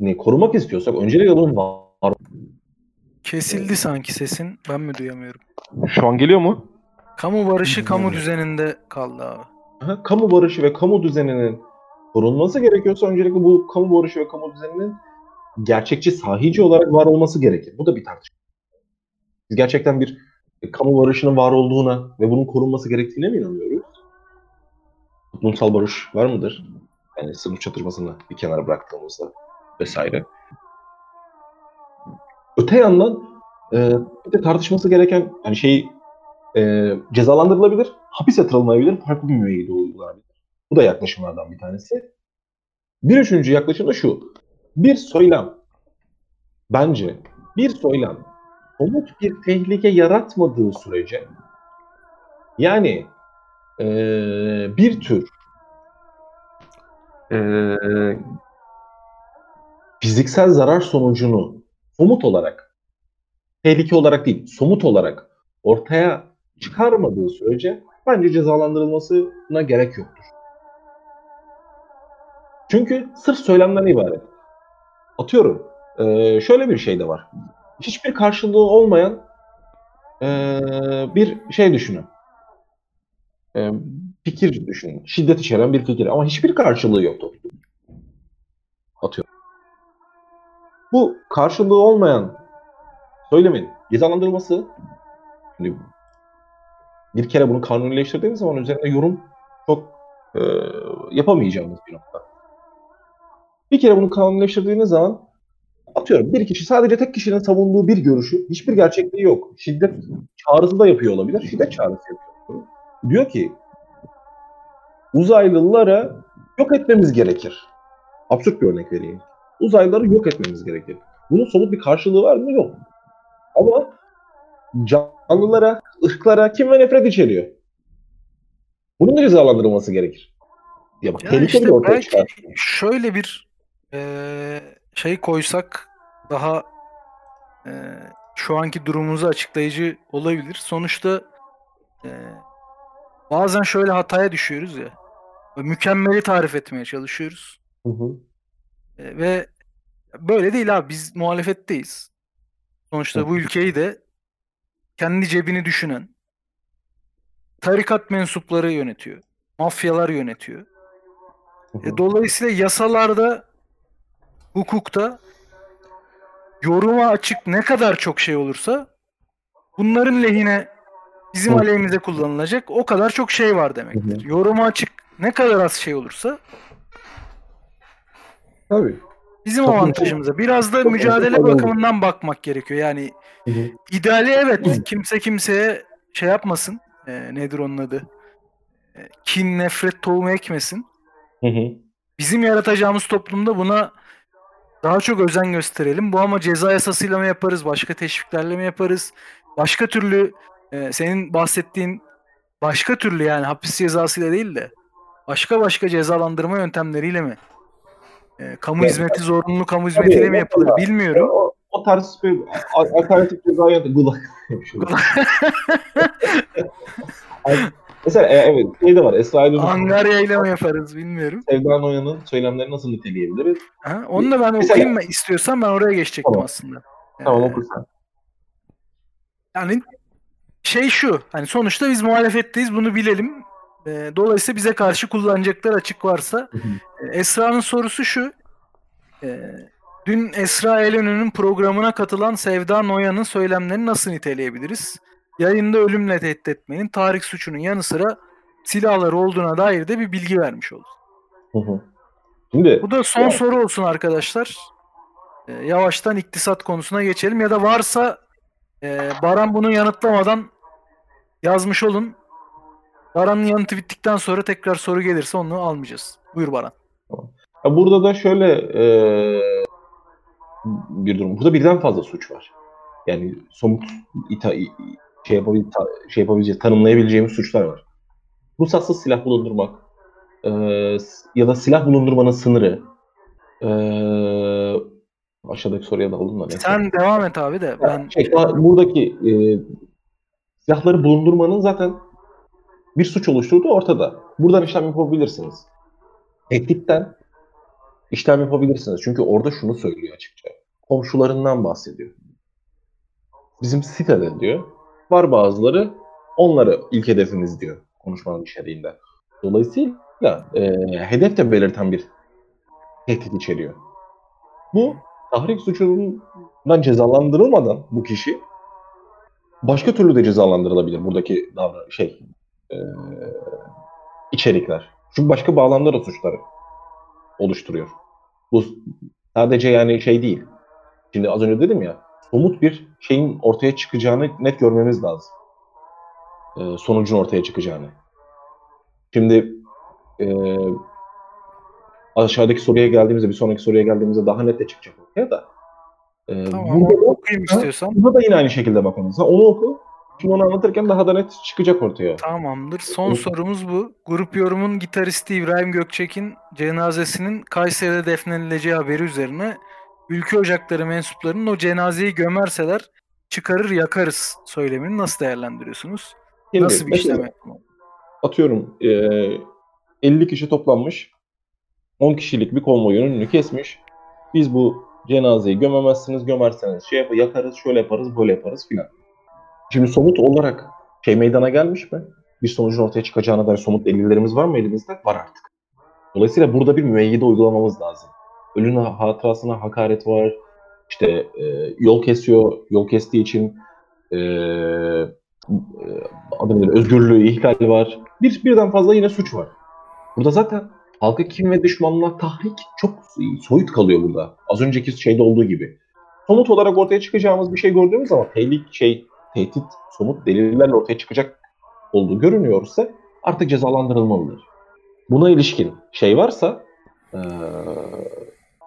ne korumak istiyorsak öncelikle bunun var. Kesildi sanki sesin. Ben mi duyamıyorum? Şu an geliyor mu? Kamu barışı kamu düzeninde kaldı abi. Aha, kamu barışı ve kamu düzeninin korunması gerekiyorsa öncelikle bu kamu barışı ve kamu düzeninin gerçekçi, sahici olarak var olması gerekir. Bu da bir tartışma. Biz gerçekten bir kamu barışının var olduğuna ve bunun korunması gerektiğine mi inanıyoruz? Toplumsal barış var mıdır? Yani sınıf çatışmasını bir kenara bıraktığımızda vesaire. Öte yandan e, bir de tartışması gereken hani şey e, cezalandırılabilir, hapis yatırılmayabilir, farklı bir müeyyide uygulanabilir. Bu da yaklaşımlardan bir tanesi. Bir üçüncü yaklaşım da şu. Bir söylem bence bir söylem somut bir tehlike yaratmadığı sürece yani e, bir tür e, fiziksel zarar sonucunu somut olarak tehlike olarak değil somut olarak ortaya çıkarmadığı sürece bence cezalandırılmasına gerek yoktur. Çünkü sırf söylemden ibaret. Atıyorum. E, şöyle bir şey de var. Hiçbir karşılığı olmayan e, bir şey düşünün. E, fikir düşünün. Şiddet içeren bir fikir. Ama hiçbir karşılığı yoktu. Atıyorum. Bu karşılığı olmayan söylemin cezalandırılması şimdi bir kere bunu kanunileştirdiğiniz zaman üzerinde yorum çok e, yapamayacağımız bir nokta. Bir kere bunu kanunleştirdiğiniz zaman atıyorum bir kişi sadece tek kişinin savunduğu bir görüşü hiçbir gerçekliği yok. Şiddet çağrısı da yapıyor olabilir. Şiddet çağrısı yapıyor. Diyor ki uzaylılara yok etmemiz gerekir. Absürt bir örnek vereyim. Uzaylıları yok etmemiz gerekir. Bunun somut bir karşılığı var mı? Yok. Ama canlılara, ırklara kim ve nefret içeriyor. Bunun da cezalandırılması gerekir. Ya bak, Ya işte belki çıkar. şöyle bir eee, şey koysak daha e, şu anki durumumuzu açıklayıcı olabilir. Sonuçta e, bazen şöyle hataya düşüyoruz ya. Mükemmeli tarif etmeye çalışıyoruz. Hı hı. E, ve böyle değil abi biz muhalefetteyiz. Sonuçta bu ülkeyi de kendi cebini düşünen tarikat mensupları yönetiyor. Mafyalar yönetiyor. Hı hı. E, dolayısıyla yasalarda, hukukta yoruma açık ne kadar çok şey olursa bunların lehine bizim Hı. aleyhimize kullanılacak o kadar çok şey var demektir. Yoruma açık ne kadar az şey olursa Tabii. bizim Çok avantajımıza. Biraz da çok mücadele önemli. bakımından bakmak gerekiyor. Yani Hı hı. ideali evet kimse kimseye şey yapmasın. E, nedir onun adı? E, kin, nefret tohumu ekmesin. Hı hı. bizim yaratacağımız toplumda buna daha çok özen gösterelim. Bu ama ceza yasasıyla mı yaparız, başka teşviklerle mi yaparız? Başka türlü e, senin bahsettiğin başka türlü yani hapis cezasıyla değil de başka başka cezalandırma yöntemleriyle mi? E, kamu Evet. hizmeti zorunlu kamu hizmetiyle mi yapılır mesela- bilmiyorum. O, o tarz bir alternatif ceza yöntemi. Gulak. [LAUGHS] Mesela e, evet şey de var. Esra Aydın Angarya ile mi yaparız bilmiyorum. Sevda Noyan'ın söylemlerini nasıl niteleyebiliriz? Ha, onu da ben Mesela- okuyayım mı istiyorsan ben oraya geçecektim Tamam. aslında. Tamam Ee, okursan. Yani şey şu, hani sonuçta biz muhalefetteyiz bunu bilelim. Ee, dolayısıyla bize karşı kullanacaklar açık varsa. Ee, Esra'nın sorusu şu. Ee, dün Esra Elenü'nün programına katılan Sevda Noyan'ın söylemlerini nasıl niteleyebiliriz? Yayında ölümle tehdit etmenin tarih suçunun yanı sıra silahları olduğuna dair de bir bilgi vermiş oldu. Hı hı. Şimdi Bu da son Ya. soru olsun arkadaşlar. Ee, yavaştan iktisat konusuna geçelim ya da varsa e, Baran bunu yanıtlamadan yazmış olun. Baran'ın yanıtı bittikten sonra tekrar soru gelirse onu almayacağız. Buyur Baran. Ya burada da şöyle e, bir durum. Burada birden fazla suç var. Yani somut ita, şey, yapabil, şey yapabileceğiz, tanımlayabileceğimiz suçlar var. Ruhsatsız silah bulundurmak e, ya da silah bulundurmanın sınırı e, aşağıdaki soruya da alın da neyse. Sen devam et abi de ben Şey, buradaki e, silahları bulundurmanın zaten bir suç oluşturduğu ortada. Buradan işlem yapabilirsiniz. Tehditten işlem yapabilirsiniz. Çünkü orada şunu söylüyor açıkça. Komşularından bahsediyor. Bizim sitede diyor. Var bazıları onları ilk hedefimiz diyor konuşmanın içeriğinde. Dolayısıyla e, hedef de belirten bir tehdit içeriyor. Bu tahrik suçundan cezalandırılmadan bu kişi başka türlü de cezalandırılabilir buradaki davran şey e, içerikler. Çünkü başka bağlamda da suçları oluşturuyor. Bu sadece yani şey değil. Şimdi az önce dedim ya somut bir şeyin ortaya çıkacağını net görmemiz lazım. E, sonucun ortaya çıkacağını. Şimdi e, aşağıdaki soruya geldiğimizde bir sonraki soruya geldiğimizde daha net de çıkacak ortaya da. E, tamam burada da- okuyayım istiyorsan. Burada da yine aynı şekilde bakmamız. Onu oku. Şimdi onu anlatırken daha da net çıkacak ortaya. Tamamdır. Son Hı. sorumuz bu. Grup yorumun gitaristi İbrahim Gökçek'in cenazesinin Kayseri'de defnedileceği haberi üzerine Ülke Ocakları mensuplarının o cenazeyi gömerseler çıkarır yakarız söylemini nasıl değerlendiriyorsunuz? Şimdi Nasıl bir işlem yapmalı? Atıyorum eee 50 kişi toplanmış. 10 kişilik bir konvoyun önünü kesmiş. Biz bu cenazeyi gömemezsiniz, gömerseniz şey yap yakarız, şöyle yaparız, böyle yaparız filan. Şimdi somut olarak şey meydana gelmiş mi? Bir sonucun ortaya çıkacağına dair somut delillerimiz var mı elimizde? Var artık. Dolayısıyla burada bir müeyyide uygulamamız lazım. Ölünün hatırasına hakaret var. İşte e, yol kesiyor, yol kestiği için e, e, adı özgürlüğü ihlal var. Bir, birden fazla yine suç var. Burada zaten halka kim ve düşmanlığa tahrik çok soyut kalıyor burada. Az önceki şeyde olduğu gibi. Somut olarak ortaya çıkacağımız bir şey gördüğümüz zaman tehlike şey, tehdit, somut delillerle ortaya çıkacak olduğu görünüyorsa artık cezalandırılmalıdır. Buna ilişkin şey varsa eee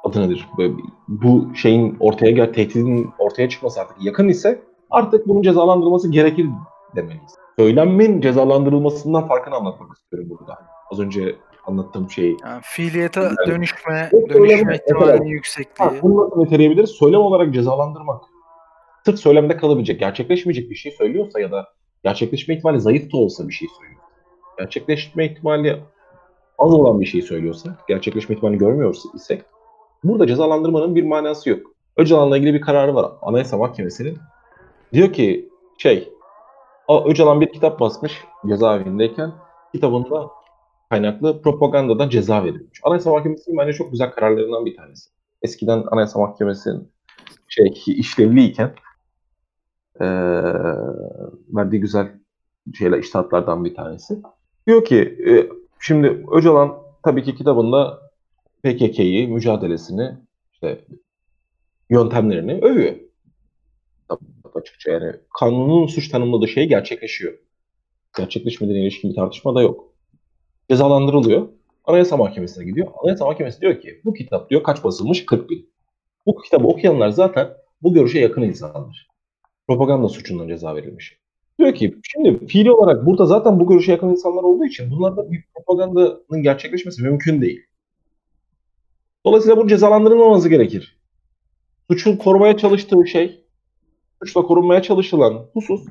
adı nedir? Böyle bu şeyin ortaya gel tehdidin ortaya çıkması artık yakın ise artık bunun cezalandırılması gerekir demeliyiz. Söylenmenin cezalandırılmasından farkını anlatmak istiyorum burada. Az önce anlattığım şeyi. Yani fiiliyete Yani- dönüşme, dönüşme ihtimalinin yüksekliği. Ha, bunu nasıl niteleyebiliriz? Söylem olarak cezalandırmak. sırf söylemde kalabilecek, gerçekleşmeyecek bir şey söylüyorsa ya da gerçekleşme ihtimali zayıf da olsa bir şey söylüyor. Gerçekleşme ihtimali az olan bir şey söylüyorsa, gerçekleşme ihtimali görmüyorsa isek burada cezalandırmanın bir manası yok. Öcalan'la ilgili bir kararı var Anayasa Mahkemesi'nin. Diyor ki şey, Öcalan bir kitap basmış cezaevindeyken kitabında kaynaklı propagandadan ceza verilmiş. Anayasa Mahkemesi'nin bence çok güzel kararlarından bir tanesi. Eskiden Anayasa Mahkemesi'nin şey işlevliyken eee verdiği güzel şeyler iştahatlardan bir tanesi. Diyor ki e, şimdi Öcalan tabii ki kitabında PKK'yı, mücadelesini, işte yöntemlerini övüyor. Açıkça yani kanunun suç tanımladığı şey gerçekleşiyor. Gerçekleşmediğine ilişkin bir tartışma da yok. Cezalandırılıyor. Anayasa Mahkemesi'ne gidiyor. Anayasa Mahkemesi diyor ki bu kitap diyor kaç basılmış? 40 bin. Bu kitabı okuyanlar zaten bu görüşe yakın insanlar. Propaganda suçundan ceza verilmiş. Diyor ki şimdi fiili olarak burada zaten bu görüşe yakın insanlar olduğu için bunlarda bir propagandanın gerçekleşmesi mümkün değil. Dolayısıyla bunun cezalandırılmaması gerekir. Suçun korumaya çalıştığı şey, suçla korunmaya çalışılan husus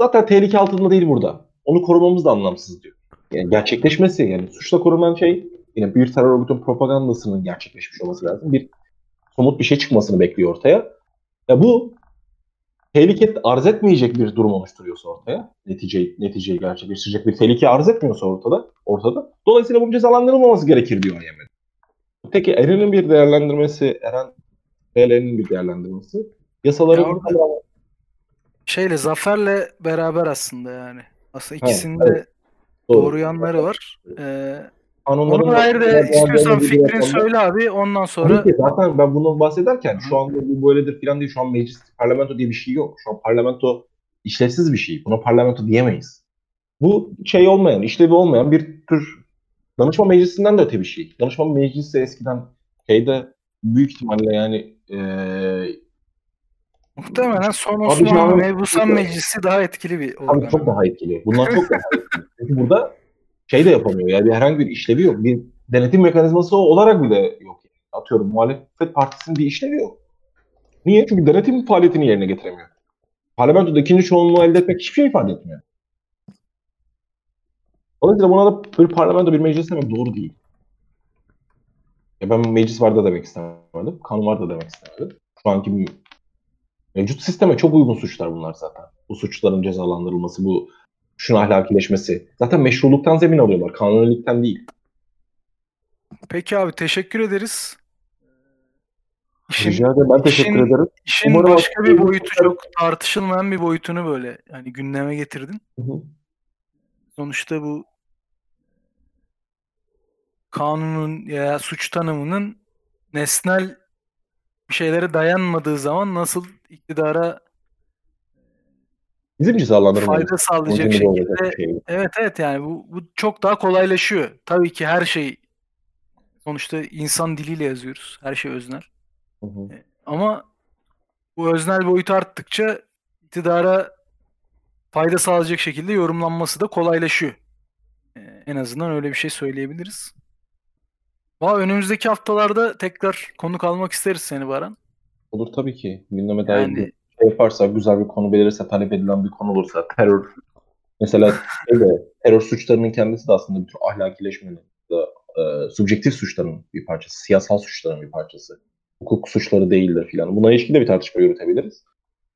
zaten tehlike altında değil burada. Onu korumamız da anlamsız diyor. Yani gerçekleşmesi yani suçla korunan şey yine bir terör örgütünün propagandasının gerçekleşmiş olması lazım. Bir somut bir şey çıkmasını bekliyor ortaya. Ya bu tehlike arz etmeyecek bir durum oluşturuyorsa ortaya, netice, neticeyi gerçekleştirecek bir tehlike arz etmiyorsa ortada, ortada. Dolayısıyla bunun cezalandırılmaması gerekir diyor IMF. Peki Eren'in bir değerlendirmesi, Eren TL'nin bir değerlendirmesi. Yasaların Ya orada- Şeyle Zafer'le beraber aslında yani. Aslında ikisinin evet. de doğru yanları var. Ee, kanunların dair de değerlendirmeleri istiyorsan fikrini söyle abi. Ondan sonra ki zaten ben bunu bahsederken şu anda bu böyledir falan değil. Şu an meclis, parlamento diye bir şey yok. Şu an parlamento işlevsiz bir şey. Buna parlamento diyemeyiz. Bu şey olmayan, işlevi olmayan bir tür danışma meclisinden de öte bir şey. Danışma meclisi eskiden şeyde büyük ihtimalle yani eee muhtemelen son Osmanlı Mebusan Meclisi daha etkili bir Abi organ. çok daha etkili. Bunlar çok daha etkili. [LAUGHS] Çünkü burada şey de yapamıyor. Yani herhangi bir işlevi yok. Bir denetim mekanizması olarak bile yok. Atıyorum muhalefet partisinin bir işlevi yok. Niye? Çünkü denetim faaliyetini yerine getiremiyor. Parlamentoda ikinci çoğunluğu elde etmek hiçbir şey ifade etmiyor. Dolayısıyla buna da bir parlamento bir meclis demek doğru değil. Ya ben meclis var da demek istemedim. Kanun var da demek istemedim. Şu anki mevcut sisteme çok uygun suçlar bunlar zaten. Bu suçların cezalandırılması, bu suçun ahlakileşmesi. Zaten meşruluktan zemin alıyorlar. Kanunilikten değil. Peki abi teşekkür ederiz. İşin, Rica ederim. Ben teşekkür işin- ederim. işin Umarım başka bir boyutu çok tartışılmayan bir boyutunu böyle hani gündeme getirdin. Hı hı. Sonuçta bu kanunun ya suç tanımının nesnel bir şeylere dayanmadığı zaman nasıl iktidara Bizim fayda sağlayacak şekilde şey. evet evet yani bu, bu çok daha kolaylaşıyor. Tabii ki her şey sonuçta insan diliyle yazıyoruz. Her şey öznel. Hı hı. Ama bu öznel boyutu arttıkça iktidara fayda sağlayacak şekilde yorumlanması da kolaylaşıyor. Ee, En azından öyle bir şey söyleyebiliriz. Valla önümüzdeki haftalarda tekrar konuk almak isteriz seni Baran. Olur tabii ki. Gündeme dair Yani bir şey yaparsa, güzel bir konu belirse, talep edilen bir konu olursa, terör mesela [LAUGHS] şeyde, terör suçlarının kendisi de aslında bir tür ahlakileşmenin da e, subjektif suçların bir parçası, siyasal suçların bir parçası. Hukuk suçları değildir filan. Buna ilişkin de bir tartışma yürütebiliriz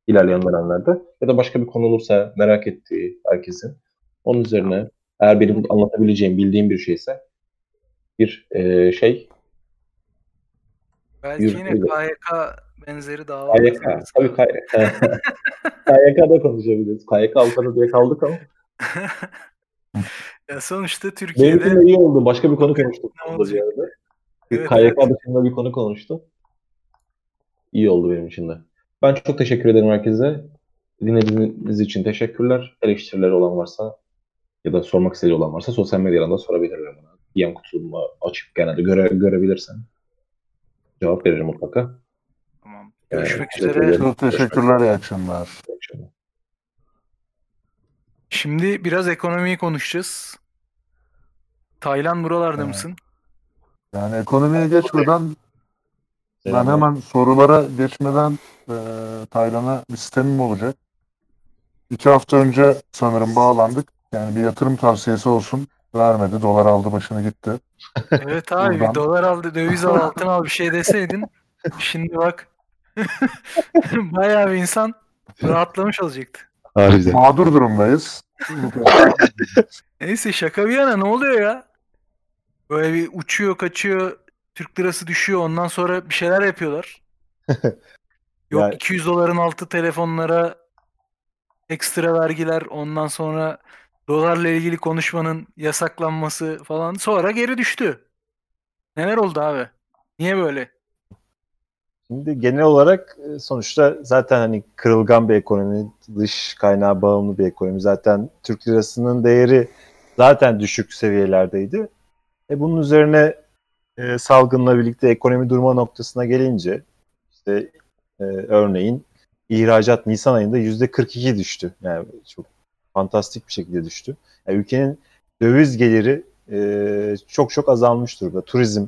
ilerleyen dönemlerde. Ya da başka bir konu olursa merak ettiği herkesin onun üzerine eğer benim anlatabileceğim, bildiğim bir şeyse bir e, şey belki Yürü- yine. KYK benzeri dava KYK. Tabii KYK. KYK'da [LAUGHS] konuşabiliriz. KYK Avrupa'da diye kaldık ama. [LAUGHS] Ya sonuçta Benim Türkiye'de için de iyi oldu. Başka bir konu konuştuk. Ne arada. Evet, KYK evet. dışında bir konu konuştu. İyi oldu benim için de. Ben çok teşekkür ederim herkese. Dinlediğiniz için teşekkürler. Eleştirileri olan varsa ya da sormak istediği olan varsa sosyal medyadan da sorabilirler bana. DM kutumu açıp genelde göre, görebilirsen cevap veririm mutlaka. Tamam. Ee, Görüşmek teşekkür üzere. Çok teşekkürler, iyi akşamlar. Şimdi biraz ekonomiyi konuşacağız. Taylan buralarda Evet. mısın? Yani ekonomiye geçmeden Ben Selamlar. hemen sorulara geçmeden e, Taylan'a bir sistemim olacak. İki hafta önce sanırım bağlandık. Yani bir yatırım tavsiyesi olsun. Vermedi. Dolar aldı başını gitti. [LAUGHS] Evet abi Buradan- dolar al, döviz al, altın al bir şey deseydin. [LAUGHS] Şimdi bak. [LAUGHS] Bayağı bir insan rahatlamış olacaktı. Harbiden. Mağdur durumdayız. Neyse şaka bir yana ne oluyor ya? Böyle bir uçuyor kaçıyor Türk lirası düşüyor ondan sonra bir şeyler yapıyorlar. [LAUGHS] Yok Ya- 200 doların altı telefonlara ekstra vergiler ondan sonra dolarla ilgili konuşmanın yasaklanması falan sonra geri düştü. Neler oldu abi? Niye böyle? Şimdi genel olarak e, sonuçta zaten hani kırılgan bir ekonomi, dış kaynağı bağımlı bir ekonomi. Zaten Türk lirasının değeri zaten düşük seviyelerdeydi. E bunun üzerine e, salgınla birlikte ekonomi durma noktasına gelince işte e, örneğin ihracat Nisan ayında %42 düştü. Yani çok fantastik bir şekilde düştü. Yani ülkenin döviz geliri e, çok çok azalmış durumda. Turizm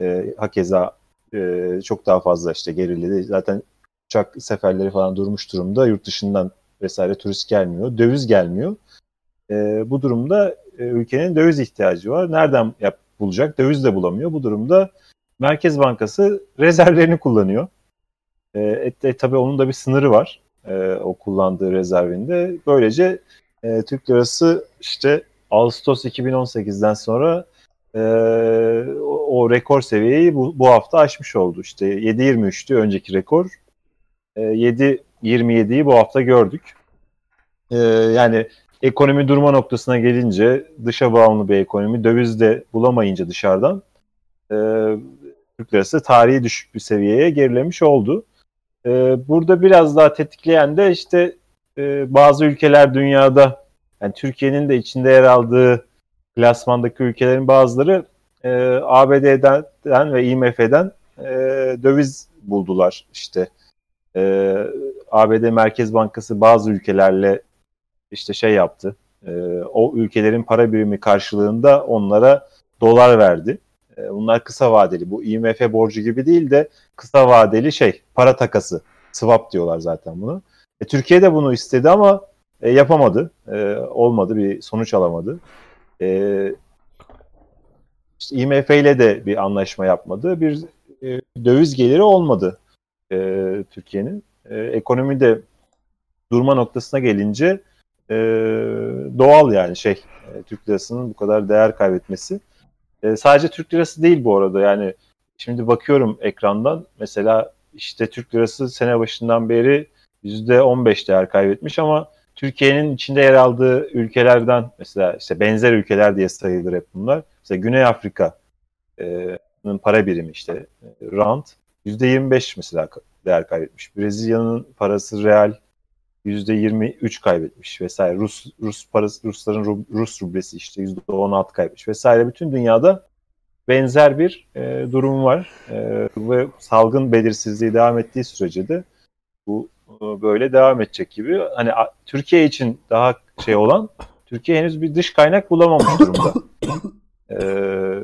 e, hakeza e, çok daha fazla işte geriledi. Zaten uçak seferleri falan durmuş durumda. Yurt dışından vesaire turist gelmiyor. Döviz gelmiyor. E, bu durumda e, ülkenin döviz ihtiyacı var. Nereden yap, bulacak? Döviz de bulamıyor. Bu durumda Merkez Bankası rezervlerini kullanıyor. E, e, tabii onun da bir sınırı var. E, o kullandığı rezervinde. Böylece e, Türk lirası işte Ağustos 2018'den sonra e, o, o rekor seviyeyi bu, bu hafta aşmış oldu. İşte 7.23'tü önceki rekor. E, 7.27'yi bu hafta gördük. E, yani ekonomi durma noktasına gelince dışa bağımlı bir ekonomi döviz de bulamayınca dışarıdan e, Türk lirası tarihi düşük bir seviyeye gerilemiş oldu. E, burada biraz daha tetikleyen de işte e, bazı ülkeler dünyada yani Türkiye'nin de içinde yer aldığı klasmandaki ülkelerin bazıları e, ABD'den ve IMF'den e, döviz buldular. İşte e, ABD Merkez Bankası bazı ülkelerle işte şey yaptı. E, o ülkelerin para birimi karşılığında onlara dolar verdi. E, bunlar kısa vadeli. Bu IMF borcu gibi değil de kısa vadeli şey para takası. Swap diyorlar zaten bunu. E, Türkiye de bunu istedi ama e, yapamadı. E, olmadı. Bir sonuç alamadı. E, işte IMF ile de bir anlaşma yapmadı. Bir e, döviz geliri olmadı e, Türkiye'nin. E, ekonomi de durma noktasına gelince e, doğal yani şey e, Türk lirasının bu kadar değer kaybetmesi. E, sadece Türk lirası değil bu arada yani şimdi bakıyorum ekrandan mesela işte Türk lirası sene başından beri %15 değer kaybetmiş ama Türkiye'nin içinde yer aldığı ülkelerden mesela işte benzer ülkeler diye sayılır hep bunlar. Mesela Güney Afrika'nın para birimi işte e, rand %25 mesela değer kaybetmiş. Brezilya'nın parası real %23 kaybetmiş vesaire. Rus Rus parası Rusların Ru- Rus rublesi işte %16 kaybetmiş vesaire. Bütün dünyada benzer bir e, durum var E, ve salgın belirsizliği devam ettiği sürece de bu e, böyle devam edecek gibi. Hani a- Türkiye için daha şey olan Türkiye henüz bir dış kaynak bulamamış durumda. Ee,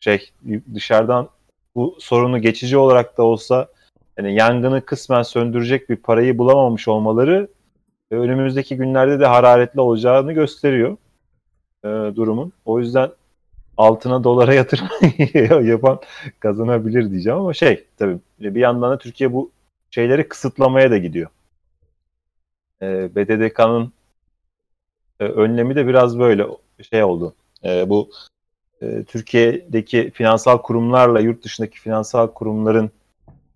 şey dışarıdan bu sorunu geçici olarak da olsa yani yangını kısmen söndürecek bir parayı bulamamış olmaları e, önümüzdeki günlerde de hararetli olacağını gösteriyor e, durumun. O yüzden altına dolara yatırım [LAUGHS] yapan kazanabilir diyeceğim ama şey tabii bir yandan da Türkiye bu şeyleri kısıtlamaya da gidiyor. E, BDDK'nın e, önlemi de biraz böyle şey oldu. E, bu e, Türkiye'deki finansal kurumlarla yurt dışındaki finansal kurumların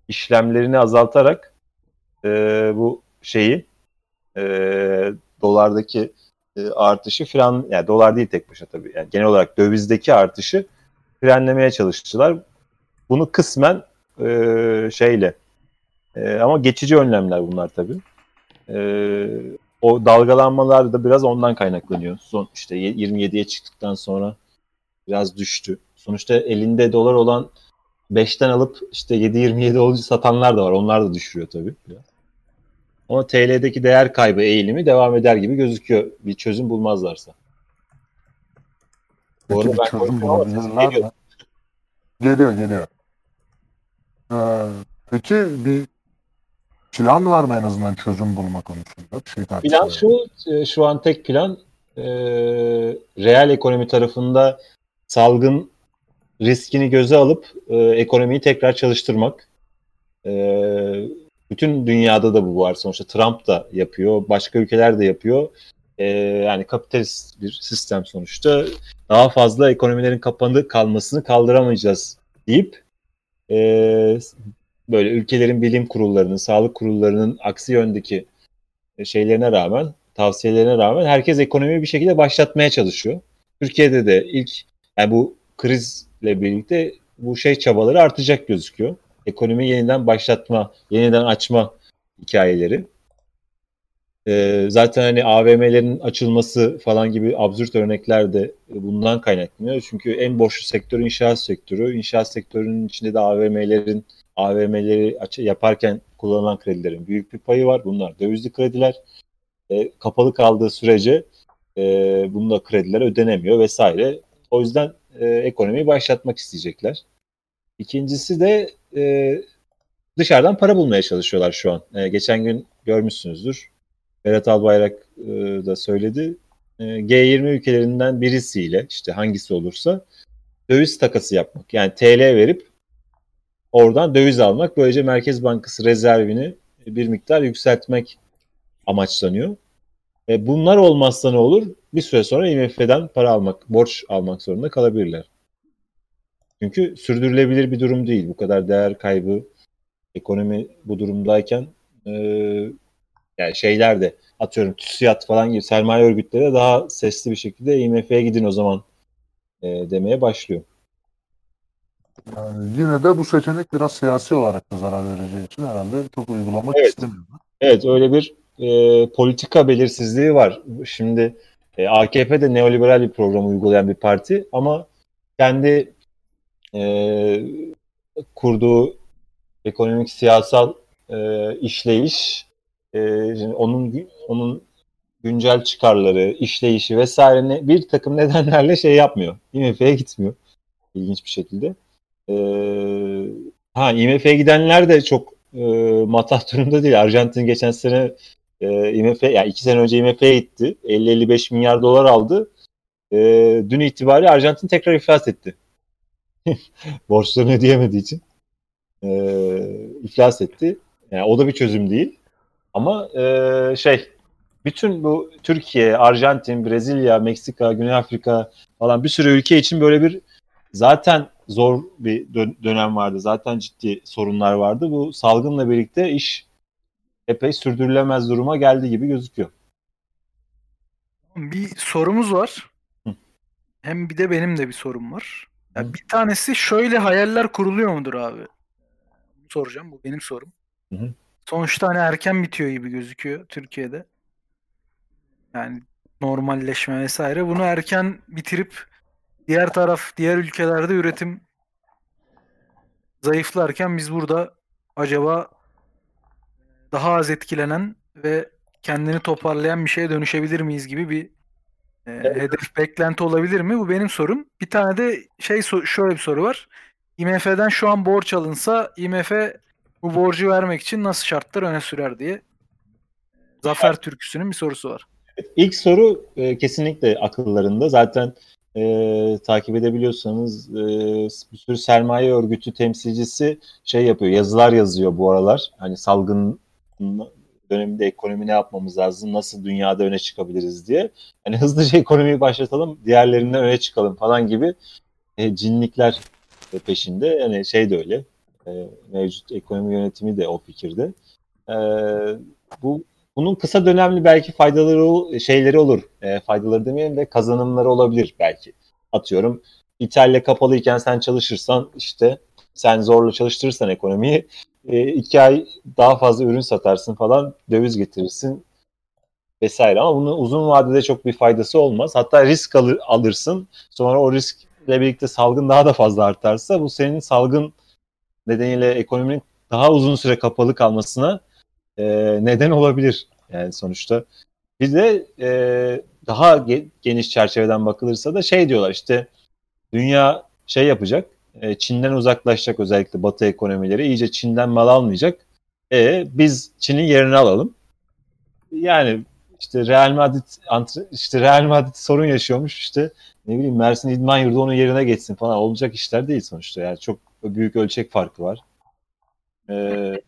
işlemlerini azaltarak e, bu şeyi e, dolardaki e, artışı fren yani dolar değil tek başına tabii yani genel olarak dövizdeki artışı frenlemeye çalıştılar. Bunu kısmen e, şeyle e, ama geçici önlemler bunlar tabii. E, o dalgalanmalar da biraz ondan kaynaklanıyor. Son işte 27'ye çıktıktan sonra biraz düştü. Sonuçta elinde dolar olan 5'ten alıp işte 7.27 olunca satanlar da var. Onlar da düşürüyor tabii. Ama TL'deki değer kaybı eğilimi devam eder gibi gözüküyor. Bir çözüm bulmazlarsa. Bu arada ben çözüm bulabilirler geliyor. Geliyor geliyor. Ee, peki bir plan var mı en azından çözüm bulma konusunda? Şey Plan şu, e, şu an tek plan e, reel ekonomi tarafında salgın riskini göze alıp e, ekonomiyi tekrar çalıştırmak. E, bütün dünyada da bu var. Sonuçta Trump da yapıyor, başka ülkeler de yapıyor. E, yani kapitalist bir sistem sonuçta. Daha fazla ekonomilerin kapandı kalmasını kaldıramayacağız deyip e, böyle ülkelerin bilim kurullarının, sağlık kurullarının aksi yöndeki şeylerine rağmen, tavsiyelerine rağmen herkes ekonomiyi bir şekilde başlatmaya çalışıyor. Türkiye'de de ilk yani bu krizle birlikte bu şey çabaları artacak gözüküyor. Ekonomi yeniden başlatma, yeniden açma hikayeleri. Ee, zaten hani AVM'lerin açılması falan gibi absürt örnekler de bundan kaynaklanıyor. Çünkü en borçlu sektör inşaat sektörü. İnşaat sektörünün içinde de AVM'lerin AVM'leri yaparken kullanılan kredilerin büyük bir payı var. Bunlar dövizli krediler. E, kapalı kaldığı sürece e, bunda krediler ödenemiyor vesaire. O yüzden e, ekonomiyi başlatmak isteyecekler. İkincisi de e, dışarıdan para bulmaya çalışıyorlar şu an. E, geçen gün görmüşsünüzdür. Berat Albayrak e, da söyledi. E, G20 ülkelerinden birisiyle işte hangisi olursa döviz takası yapmak. Yani TL verip oradan döviz almak. Böylece Merkez Bankası rezervini bir miktar yükseltmek amaçlanıyor. E, bunlar olmazsa ne olur? Bir süre sonra IMF'den para almak, borç almak zorunda kalabilirler. Çünkü sürdürülebilir bir durum değil. Bu kadar değer kaybı, ekonomi bu durumdayken e, yani şeyler de atıyorum TÜSİAD falan gibi sermaye örgütleri de daha sesli bir şekilde IMF'ye gidin o zaman e, demeye başlıyor. Yani yine de bu seçenek biraz siyasi olarak da zarar vereceği için herhalde çok uygulamak Evet. istemiyorlar. Evet öyle bir e, politika belirsizliği var. Şimdi e, AKP de neoliberal bir program uygulayan bir parti ama kendi e, kurduğu ekonomik siyasal e, işleyiş e, onun onun güncel çıkarları, işleyişi vesaire ne- bir takım [LAUGHS] nedenlerle şey yapmıyor. IMF'ye gitmiyor. İlginç bir şekilde. E, ha IMF'ye gidenler de çok e, matah [LAUGHS] durumda değil. Arjantin geçen sene e, IMF, yani iki sene önce IMF'ye gitti. 50-55 milyar dolar aldı. E, dün itibariyle Arjantin tekrar iflas etti. [LAUGHS] Borçlarını ödeyemediği için. E, iflas etti. Yani o da bir çözüm değil. Ama e, şey bütün bu Türkiye, Arjantin, Brezilya, Meksika, Güney Afrika falan bir sürü ülke için böyle bir zaten zor bir dön- dönem vardı. Zaten ciddi sorunlar vardı. Bu salgınla birlikte iş epey sürdürülemez duruma geldi gibi gözüküyor. Bir sorumuz var. Hı. Hem bir de benim de bir sorum var. Ya bir tanesi şöyle hayaller kuruluyor mudur abi? Soracağım. Bu benim sorum. Hı hı. Sonuçta hani erken bitiyor gibi gözüküyor Türkiye'de. Yani normalleşme vesaire. Bunu erken bitirip diğer taraf, diğer ülkelerde üretim zayıflarken biz burada acaba daha az etkilenen ve kendini toparlayan bir şeye dönüşebilir miyiz gibi bir e, hedef beklenti olabilir mi? Bu benim sorum. Bir tane de şey şöyle bir soru var. IMF'den şu an borç alınsa IMF bu borcu vermek için nasıl şartlar öne sürer diye Zafer Türküsü'nün bir sorusu var. İlk soru e, kesinlikle akıllarında. Zaten e, takip edebiliyorsanız e, bir sürü sermaye örgütü temsilcisi şey yapıyor, yazılar yazıyor bu aralar. Hani salgın döneminde ekonomi ne yapmamız lazım, nasıl dünyada öne çıkabiliriz diye. Hani hızlıca [LAUGHS] ekonomiyi başlatalım, diğerlerinden öne çıkalım falan gibi e, cinlikler peşinde. Yani şey de öyle, e, mevcut ekonomi yönetimi de o fikirde. E, bu bunun kısa dönemli belki faydaları şeyleri olur. E, faydaları demeyelim de kazanımları olabilir belki. Atıyorum İtalya kapalıyken sen çalışırsan işte sen zorla çalıştırırsan ekonomiyi e, iki ay daha fazla ürün satarsın falan döviz getirirsin vesaire ama bunun uzun vadede çok bir faydası olmaz. Hatta risk alır, alırsın sonra o riskle birlikte salgın daha da fazla artarsa bu senin salgın nedeniyle ekonominin daha uzun süre kapalı kalmasına e, neden olabilir yani sonuçta. Bir de e, daha ge- geniş çerçeveden bakılırsa da şey diyorlar işte dünya şey yapacak e, Çin'den uzaklaşacak özellikle Batı ekonomileri. iyice Çin'den mal almayacak. E, biz Çin'in yerini alalım. Yani işte Real Madrid işte Real Madrid sorun yaşıyormuş işte ne bileyim Mersin İdman Yurdu onun yerine geçsin falan olacak işler değil sonuçta. Yani çok büyük ölçek farkı var. Ee,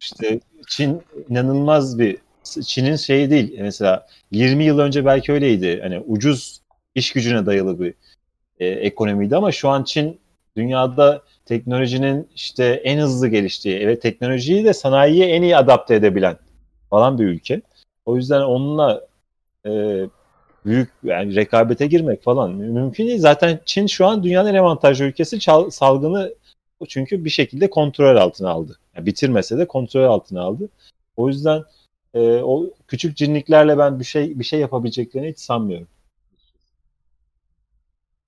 işte Çin inanılmaz bir Çin'in şeyi değil mesela 20 yıl önce belki öyleydi. Hani ucuz iş gücüne dayalı bir e, ekonomiydi ama şu an Çin dünyada teknolojinin işte en hızlı geliştiği, evet teknolojiyi de sanayiye en iyi adapte edebilen falan bir ülke. O yüzden onunla e, büyük yani rekabete girmek falan mümkün değil. Zaten Çin şu an dünyanın en avantajlı ülkesi çal, salgını çünkü bir şekilde kontrol altına aldı. Yani bitirmese de kontrol altına aldı. O yüzden e, o küçük cinliklerle ben bir şey bir şey yapabileceklerini hiç sanmıyorum.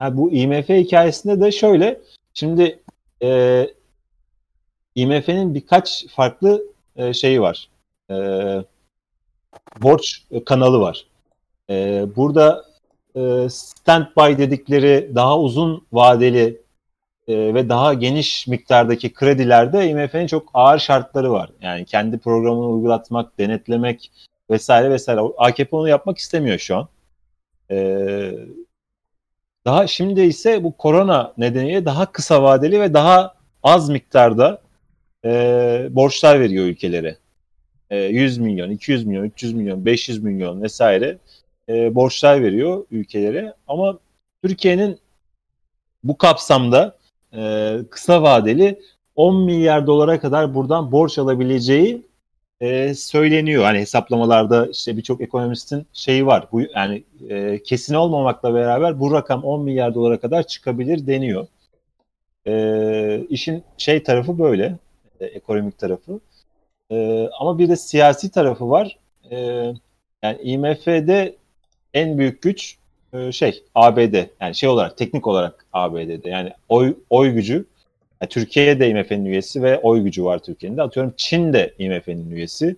Ha, bu IMF hikayesinde de şöyle. Şimdi e, IMF'nin birkaç farklı e, şeyi var. E, borç kanalı var. E, burada e, standby dedikleri daha uzun vadeli e, ve daha geniş miktardaki kredilerde IMF'nin çok ağır şartları var. Yani kendi programını uygulatmak, denetlemek vesaire vesaire. AKP onu yapmak istemiyor şu an. E, daha şimdi ise bu korona nedeniyle daha kısa vadeli ve daha az miktarda e, borçlar veriyor ülkelere. E, 100 milyon, 200 milyon, 300 milyon, 500 milyon vesaire e, borçlar veriyor ülkelere. Ama Türkiye'nin bu kapsamda e, kısa vadeli 10 milyar dolara kadar buradan borç alabileceği e, söyleniyor. Hani hesaplamalarda işte birçok ekonomistin şeyi var. Bu yani e, kesin olmamakla beraber bu rakam 10 milyar dolara kadar çıkabilir deniyor. E, işin şey tarafı böyle, e, ekonomik tarafı. E, ama bir de siyasi tarafı var. E, yani IMF'de en büyük güç e, şey ABD. Yani şey olarak teknik olarak ABD'de. Yani oy oy gücü yani Türkiye de IMF'nin üyesi ve oy gücü var Türkiye'nin de. Atıyorum Çin de IMF'nin üyesi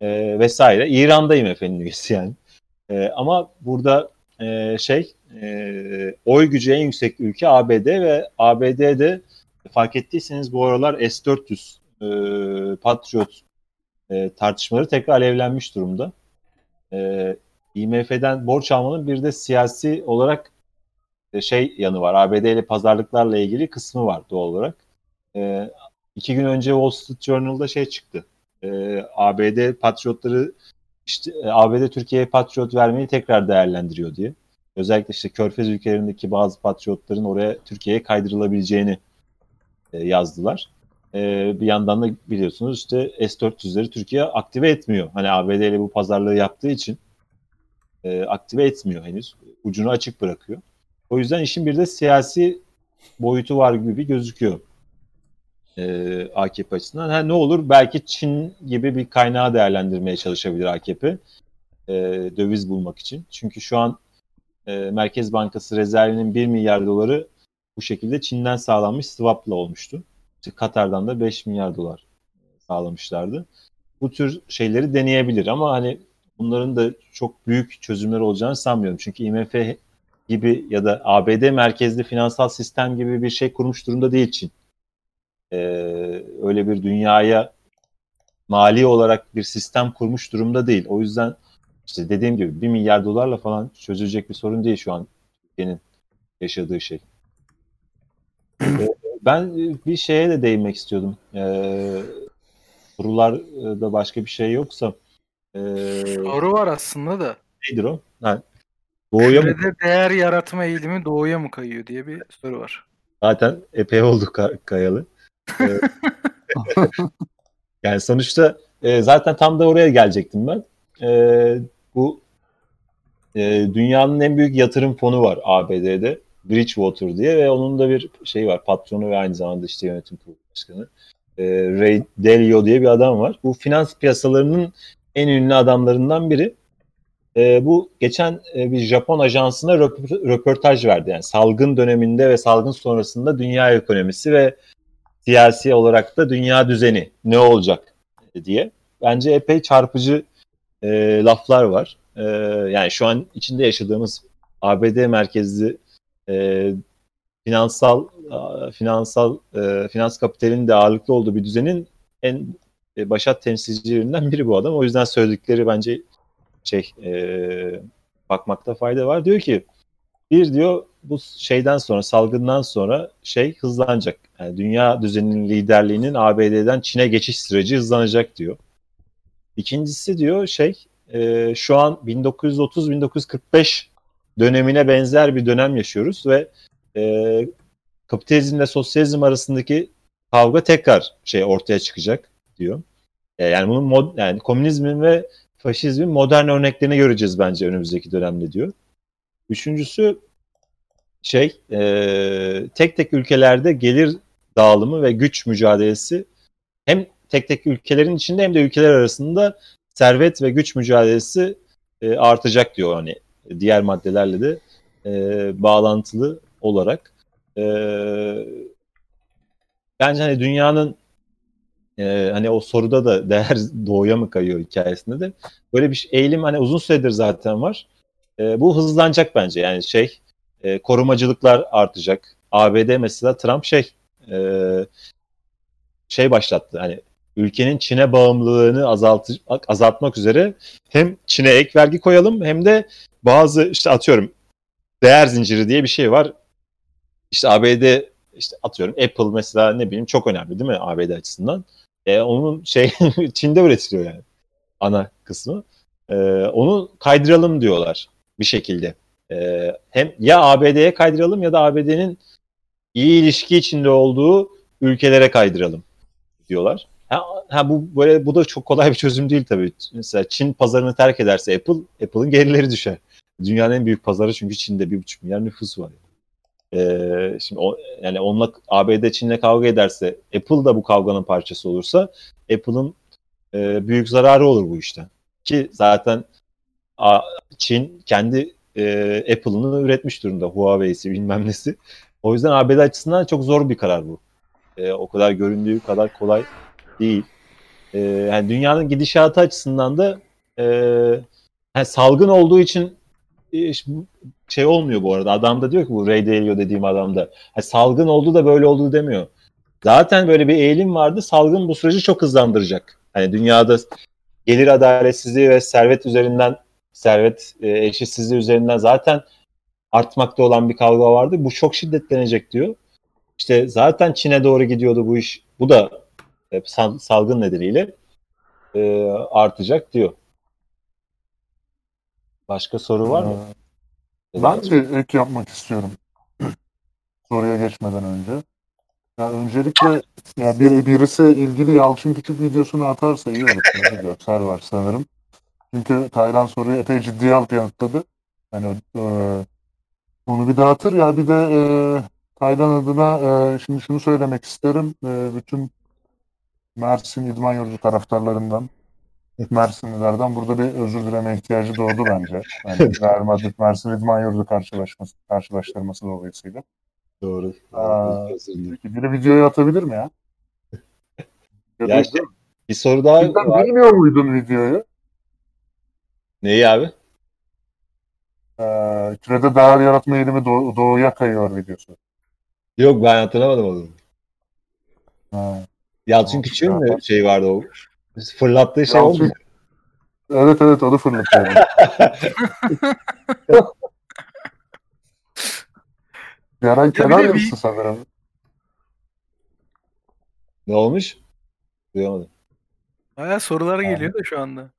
e, vesaire. İran da IMF'nin üyesi yani. E, ama burada e, şey e, oy gücü en yüksek ülke ABD ve ABD'de fark ettiyseniz bu aralar S-400 e, Patriot e, tartışmaları tekrar alevlenmiş durumda. E, IMF'den borç almanın bir de siyasi olarak şey yanı var. ABD ile pazarlıklarla ilgili kısmı var doğal olarak. E, iki gün önce Wall Street Journal'da şey çıktı. E, ABD patriotları işte e, ABD Türkiye'ye patriot vermeyi tekrar değerlendiriyor diye. Özellikle işte Körfez ülkelerindeki bazı patriotların oraya Türkiye'ye kaydırılabileceğini e, yazdılar. E, bir yandan da biliyorsunuz işte S-400'leri Türkiye aktive etmiyor. Hani ABD ile bu pazarlığı yaptığı için e, aktive etmiyor henüz. Ucunu açık bırakıyor. O yüzden işin bir de siyasi boyutu var gibi gözüküyor e, AKP açısından. Ha, ne olur belki Çin gibi bir kaynağı değerlendirmeye çalışabilir AKP e, döviz bulmak için. Çünkü şu an e, Merkez Bankası rezervinin 1 milyar doları bu şekilde Çin'den sağlanmış swap'la olmuştu. İşte Katar'dan da 5 milyar dolar sağlamışlardı. Bu tür şeyleri deneyebilir ama hani bunların da çok büyük çözümler olacağını sanmıyorum. Çünkü IMF gibi ya da ABD merkezli finansal sistem gibi bir şey kurmuş durumda değil Çin. Ee, öyle bir dünyaya mali olarak bir sistem kurmuş durumda değil. O yüzden işte dediğim gibi 1 milyar dolarla falan çözülecek bir sorun değil şu an Türkiye'nin yaşadığı şey. [CLEARS THROAT] Ee, ben bir şeye de değinmek istiyordum. Ee, sorularda başka bir şey yoksa. Ee, Soru var aslında da. Nedir o? Ha, doğuya mı? Kürede değer yaratma eğilimi doğuya mı kayıyor diye bir soru var. Zaten epey oldu ka- kayalı. Ee, [LAUGHS] yani sonuçta e, zaten tam da oraya gelecektim ben. E, bu e, dünyanın en büyük yatırım fonu var ABD'de. Bridgewater diye ve onun da bir şey var. Patronu ve aynı zamanda işte yönetim kurulu başkanı. E, Ray Dalio diye bir adam var. Bu finans piyasalarının en ünlü adamlarından biri. E, bu geçen e, bir Japon ajansına röp- röportaj verdi. Yani salgın döneminde ve salgın sonrasında dünya ekonomisi ve siyasi olarak da dünya düzeni ne olacak diye. Bence epey çarpıcı e, laflar var. E, yani şu an içinde yaşadığımız ABD merkezli e, finansal finansal e, finans kapitalinin de ağırlıklı olduğu bir düzenin en e, başat temsilcilerinden biri bu adam. O yüzden söyledikleri bence şey e, bakmakta fayda var. Diyor ki bir diyor bu şeyden sonra salgından sonra şey hızlanacak. Yani dünya düzeninin liderliğinin ABD'den Çin'e geçiş süreci hızlanacak diyor. İkincisi diyor şey e, şu an 1930-1945 dönemine benzer bir dönem yaşıyoruz ve e, kapitalizmle sosyalizm arasındaki kavga tekrar şey ortaya çıkacak diyor. E, yani bunun mod, yani komünizmin ve faşizmin modern örneklerini göreceğiz bence önümüzdeki dönemde diyor. Üçüncüsü şey e, tek tek ülkelerde gelir dağılımı ve güç mücadelesi hem tek tek ülkelerin içinde hem de ülkeler arasında servet ve güç mücadelesi e, artacak diyor hani diğer maddelerle de e, bağlantılı olarak. E, bence hani dünyanın e, hani o soruda da [LAUGHS] değer doğuya mı kayıyor hikayesinde de böyle bir eğilim hani uzun süredir zaten var. E, bu hızlanacak bence yani şey e, korumacılıklar artacak. ABD mesela Trump şey e, şey başlattı hani ülkenin Çin'e bağımlılığını azalt azaltmak üzere hem Çin'e ek vergi koyalım hem de bazı işte atıyorum değer zinciri diye bir şey var. İşte ABD işte atıyorum Apple mesela ne bileyim çok önemli değil mi ABD açısından? E, onun şey [LAUGHS] Çin'de üretiliyor yani ana kısmı. E, onu kaydıralım diyorlar bir şekilde. E, hem ya ABD'ye kaydıralım ya da ABD'nin iyi ilişki içinde olduğu ülkelere kaydıralım diyorlar. Ha, ha bu böyle bu da çok kolay bir çözüm değil tabii. Mesela Çin pazarını terk ederse Apple, Apple'ın gelirleri düşer. Dünyanın en büyük pazarı çünkü Çin'de bir buçuk milyar nüfus var. Ee, şimdi o, yani onunla ABD Çin'le kavga ederse Apple da bu kavganın parçası olursa Apple'ın e, büyük zararı olur bu işten. Ki zaten a, Çin kendi e, Apple'ını üretmiş durumda. Huawei'si bilmem nesi. O yüzden ABD açısından çok zor bir karar bu. E, o kadar göründüğü kadar kolay değil. E, yani dünyanın gidişatı açısından da e, yani salgın olduğu için şey olmuyor bu arada. Adam da diyor ki bu Ray Dalio dediğim adam da yani salgın oldu da böyle oldu demiyor. Zaten böyle bir eğilim vardı. Salgın bu süreci çok hızlandıracak. Hani dünyada gelir adaletsizliği ve servet üzerinden servet e, eşitsizliği üzerinden zaten artmakta olan bir kavga vardı. Bu çok şiddetlenecek diyor. İşte zaten Çin'e doğru gidiyordu bu iş. Bu da e, salgın nedeniyle e, artacak diyor. Başka soru var mı? Ben bir ek yapmak istiyorum. [CLEARS THROAT] Soruya geçmeden önce. Ya öncelikle ya bir, birisi ilgili Yalçın Küçük videosunu atarsa iyi olur. Görsel var sanırım. Çünkü Taylan soruyu epey ciddiye alıp yanıtladı. Yani e, onu bir dağıtır ya bir de e, Taylan adına e, şimdi şunu söylemek isterim. E, bütün Mersin İdman Yurdu taraftarlarından Mersinlilerden burada bir özür dileme ihtiyacı doğdu bence. Yani [LAUGHS] Real Madrid Mersin İdman Yurdu karşılaşması, karşılaştırması dolayısıyla. Doğru. Aa, peki biri videoyu atabilir mi ya? [LAUGHS] Ya, işte, bir soru daha Sen var. bilmiyor muydun videoyu? Neyi abi? Ee, kürede değer yaratma eğilimi doğ- doğuya kayıyor videosu. Yok ben hatırlamadım onu. Ha. Yalçın Küçük'ün mü şey vardı o? Fırlattığı şey oldu. Evet evet onu fırlatıyor. [LAUGHS] Yaran kenar bir de bir- yarısı sanırım. Ne olmuş? Duyamadım. Baya sorular geliyor da şu anda.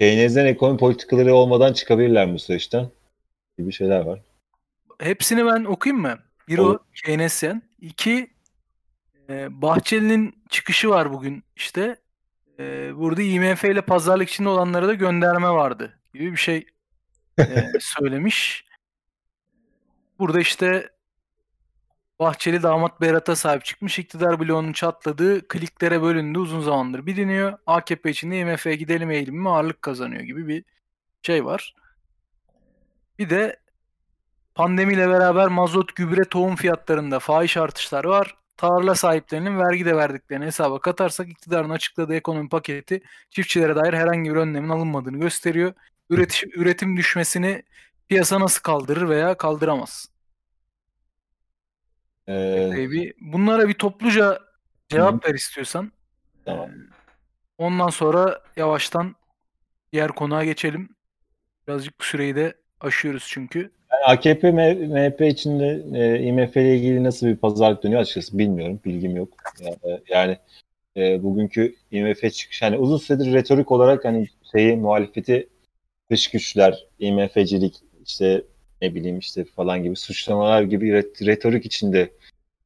Keynesyen ekonomi politikaları olmadan çıkabilirler mi bu süreçten? Gibi şeyler var. Hepsini ben okuyayım mı? Bir Olur. o Keynesyen. İki e, Bahçeli'nin çıkışı var bugün işte. E, burada IMF ile pazarlık içinde olanlara da gönderme vardı gibi bir şey e, [LAUGHS] söylemiş. Burada işte Bahçeli damat Berat'a sahip çıkmış. İktidar bloğunun çatladığı, kliklere bölündü uzun zamandır biliniyor. AKP içinde IMF'ye gidelim eğilimi ağırlık kazanıyor gibi bir şey var. Bir de pandemiyle beraber mazot, gübre, tohum fiyatlarında fahiş artışlar var. Tarla sahiplerinin vergi de verdiklerini hesaba katarsak iktidarın açıkladığı ekonomi paketi çiftçilere dair herhangi bir önlemin alınmadığını gösteriyor. Üretim, üretim düşmesini piyasa nasıl kaldırır veya kaldıramaz? Ee, bir, bunlara bir topluca cevap ver istiyorsan. Tamam. Ondan sonra yavaştan diğer konuğa geçelim. Birazcık süreyi de aşıyoruz çünkü. AKP, MHP içinde e, IMF ile ilgili nasıl bir pazarlık dönüyor açıkçası bilmiyorum. Bilgim yok. Yani, yani e, bugünkü IMF çıkış hani uzun süredir retorik olarak hani şeyi muhalefeti dış güçler, IMF'cilik işte ne bileyim işte falan gibi suçlamalar gibi ret- retorik içinde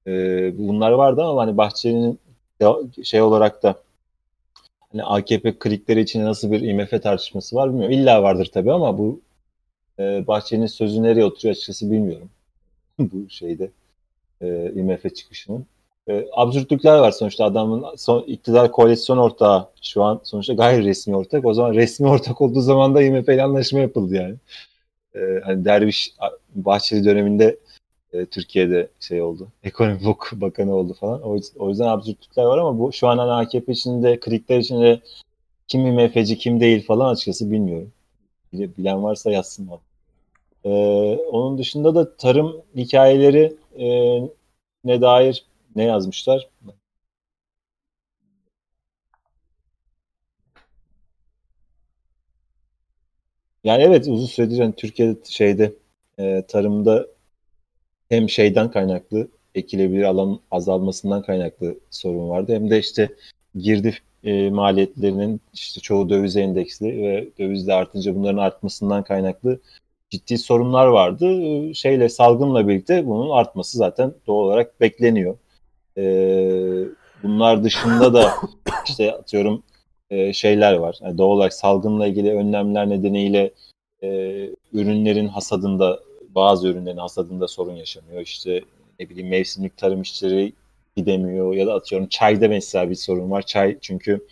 e, bunlar vardı ama hani Bahçeli'nin şey olarak da hani AKP klikleri için nasıl bir IMF tartışması var bilmiyorum. İlla vardır tabii ama bu e, Bahçeli'nin sözü nereye oturuyor açıkçası bilmiyorum. [LAUGHS] bu şeyde e, IMF çıkışının. E, absürtlükler var sonuçta adamın son iktidar koalisyon ortağı şu an sonuçta gayri resmi ortak. O zaman resmi ortak olduğu zaman da IMF ile anlaşma yapıldı yani. E, hani Derviş Bahçeli döneminde e, Türkiye'de şey oldu. Ekonomi [LAUGHS] Bak- Bakanı oldu falan. O, o yüzden absürtlükler var ama bu şu an hani AKP içinde, klikler içinde kim IMF'ci kim değil falan açıkçası bilmiyorum. Bile- Bilen varsa yazsın bana. Ee, onun dışında da tarım hikayeleri e, ne dair ne yazmışlar? Yani evet uzun süredir hani Türkiye'de şeyde e, tarımda hem şeyden kaynaklı ekilebilir alan azalmasından kaynaklı sorun vardı hem de işte girdi e, maliyetlerinin işte çoğu döviz endeksli ve döviz de artınca bunların artmasından kaynaklı ciddi sorunlar vardı. E, Şeyle salgınla birlikte bunun artması zaten doğal olarak bekleniyor. E, bunlar dışında da [COUGHS] işte atıyorum e, şeyler var. Yani doğal olarak salgınla ilgili önlemler nedeniyle e, ürünlerin hasadında bazı ürünlerin hasadında sorun yaşanıyor. İşte ne bileyim mevsimlik tarım işçileri gidemiyor ya da atıyorum çayda mesela bir sorun var. Çay çünkü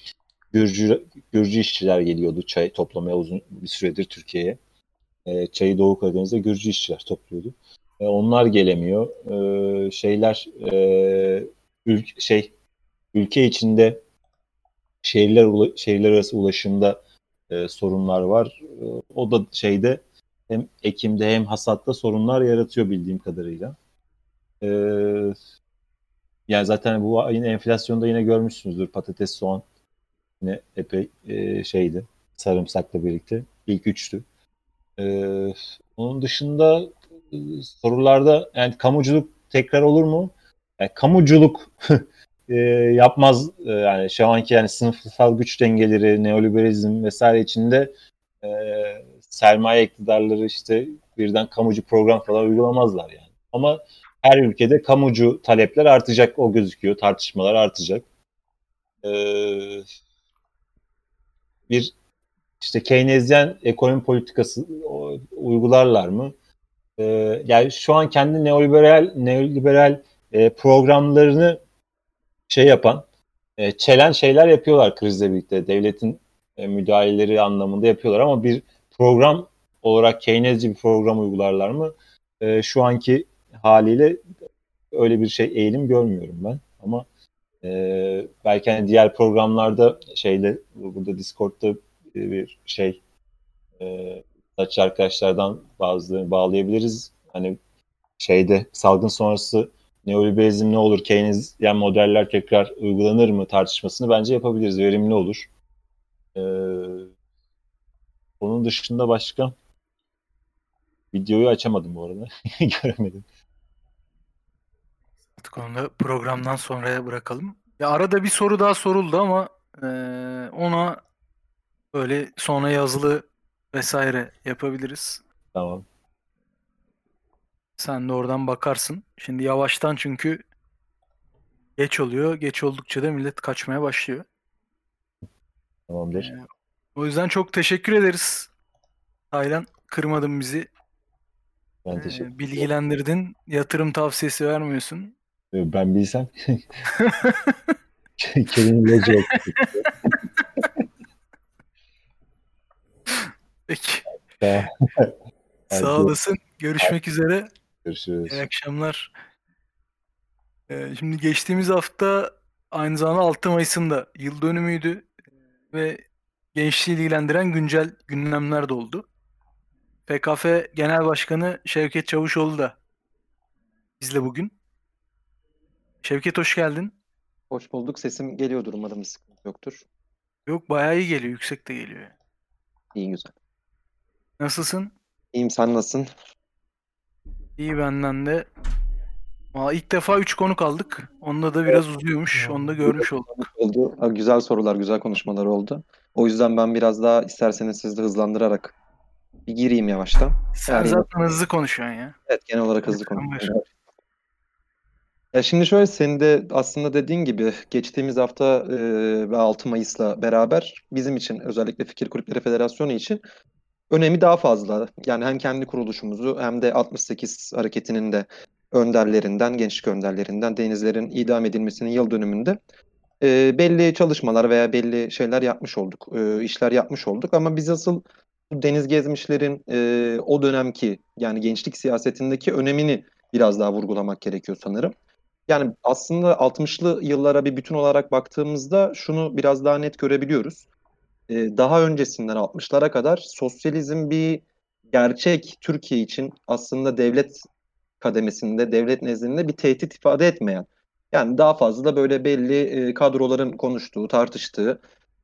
Gürcü, Gürcü işçiler geliyordu çay toplamaya uzun bir süredir Türkiye'ye. E, çayı Doğu Karadeniz'de Gürcü işçiler topluyordu. E, onlar gelemiyor. E, şeyler e, ülk, şey ülke içinde şehirler ula- şehirler arası ulaşımda e, sorunlar var. E, o da şeyde hem ekimde hem hasatta sorunlar yaratıyor bildiğim kadarıyla. E, yani zaten bu ayın enflasyonda yine görmüşsünüzdür patates, soğan yine epey e, şeydi sarımsakla birlikte ilk üçtü. E, onun dışında e, sorularda yani kamuculuk tekrar olur mu? Yani kamuculuk [LAUGHS] e, yapmaz e, yani şu anki yani sınıfsal güç dengeleri, neoliberalizm vesaire içinde e, sermaye iktidarları işte birden kamucu program falan uygulamazlar yani. Ama her ülkede kamucu talepler artacak o gözüküyor. Tartışmalar artacak. E, bir işte Keynesyen ekonomi politikası uygularlar mı? E, yani şu an kendi neoliberal neoliberal e, programlarını şey yapan, e, çelen şeyler yapıyorlar krizle birlikte. Devletin e, müdahaleleri anlamında yapıyorlar ama bir program olarak Keynesci bir program uygularlar mı? E, şu anki haliyle öyle bir şey eğilim görmüyorum ben. Ama e, belki hani diğer programlarda şeyde burada Discord'da bir şey e, saç arkadaşlardan bazılarını bağlayabiliriz. Hani şeyde salgın sonrası neoliberalizm ne olur, Keynesyen modeller tekrar uygulanır mı tartışmasını bence yapabiliriz. Verimli olur. Ee, onun dışında başka videoyu açamadım bu arada. [LAUGHS] Göremedim. Artık onu da programdan sonraya bırakalım. Ya arada bir soru daha soruldu ama eee, ona böyle sonra yazılı vesaire yapabiliriz. Tamam. Sen de oradan bakarsın. Şimdi yavaştan çünkü geç oluyor. Geç oldukça da millet kaçmaya başlıyor. Tamamdır. O yüzden çok teşekkür ederiz. Taylan kırmadın bizi. Ben Ee, teşekkür ederim. bilgilendirdin. Yatırım tavsiyesi vermiyorsun. Ben bilsem. [LAUGHS] [LAUGHS] Kelin ilacı [LAUGHS] Peki. [LAUGHS] Sağ olasın. Görüşmek üzere. Görüşürüz. İyi akşamlar. Ee, şimdi geçtiğimiz hafta aynı zamanda 6 Mayıs'ın da yıl dönümüydü ve gençliği ilgilendiren güncel gündemler de oldu. PKF Genel Başkanı Şevket Çavuşoğlu da bizle bugün. Şevket hoş geldin. Hoş bulduk. Sesim geliyordur umarım sıkıntı yoktur. Yok bayağı iyi geliyor. Yüksek de geliyor. İyi güzel. Nasılsın? İyiyim sen nasılsın? İyi benden de. Aa, ilk defa 3 konuk aldık. Onda da biraz uzuyormuş. Onu da görmüş olduk. Oldu. Ha, Güzel sorular, güzel konuşmalar oldu. O yüzden ben biraz daha isterseniz siz de hızlandırarak bir gireyim yavaştan. Sen Yani- zaten hızlı konuşuyorsun ya. Evet genel olarak hızlı Lütfen konuşuyorum. Ya şimdi şöyle senin de aslında dediğin gibi geçtiğimiz hafta e, ve 6 Mayıs'la beraber bizim için özellikle Fikir Kulüpleri Federasyonu için önemi daha fazla. Yani hem kendi kuruluşumuzu hem de 68 hareketinin de önderlerinden, gençlik önderlerinden Denizler'in idam edilmesinin yıl dönümünde e, belli çalışmalar veya belli şeyler yapmış olduk, e, işler yapmış olduk. Ama biz asıl deniz gezmişlerin e, o dönemki yani gençlik siyasetindeki önemini biraz daha vurgulamak gerekiyor sanırım. Yani aslında 60'lı yıllara bir bütün olarak baktığımızda şunu biraz daha net görebiliyoruz. Ee, daha öncesinden 60'lara kadar sosyalizm bir gerçek Türkiye için aslında devlet kademesinde, devlet nezdinde bir tehdit ifade etmeyen. Yani daha fazla da böyle belli e, kadroların konuştuğu, tartıştığı,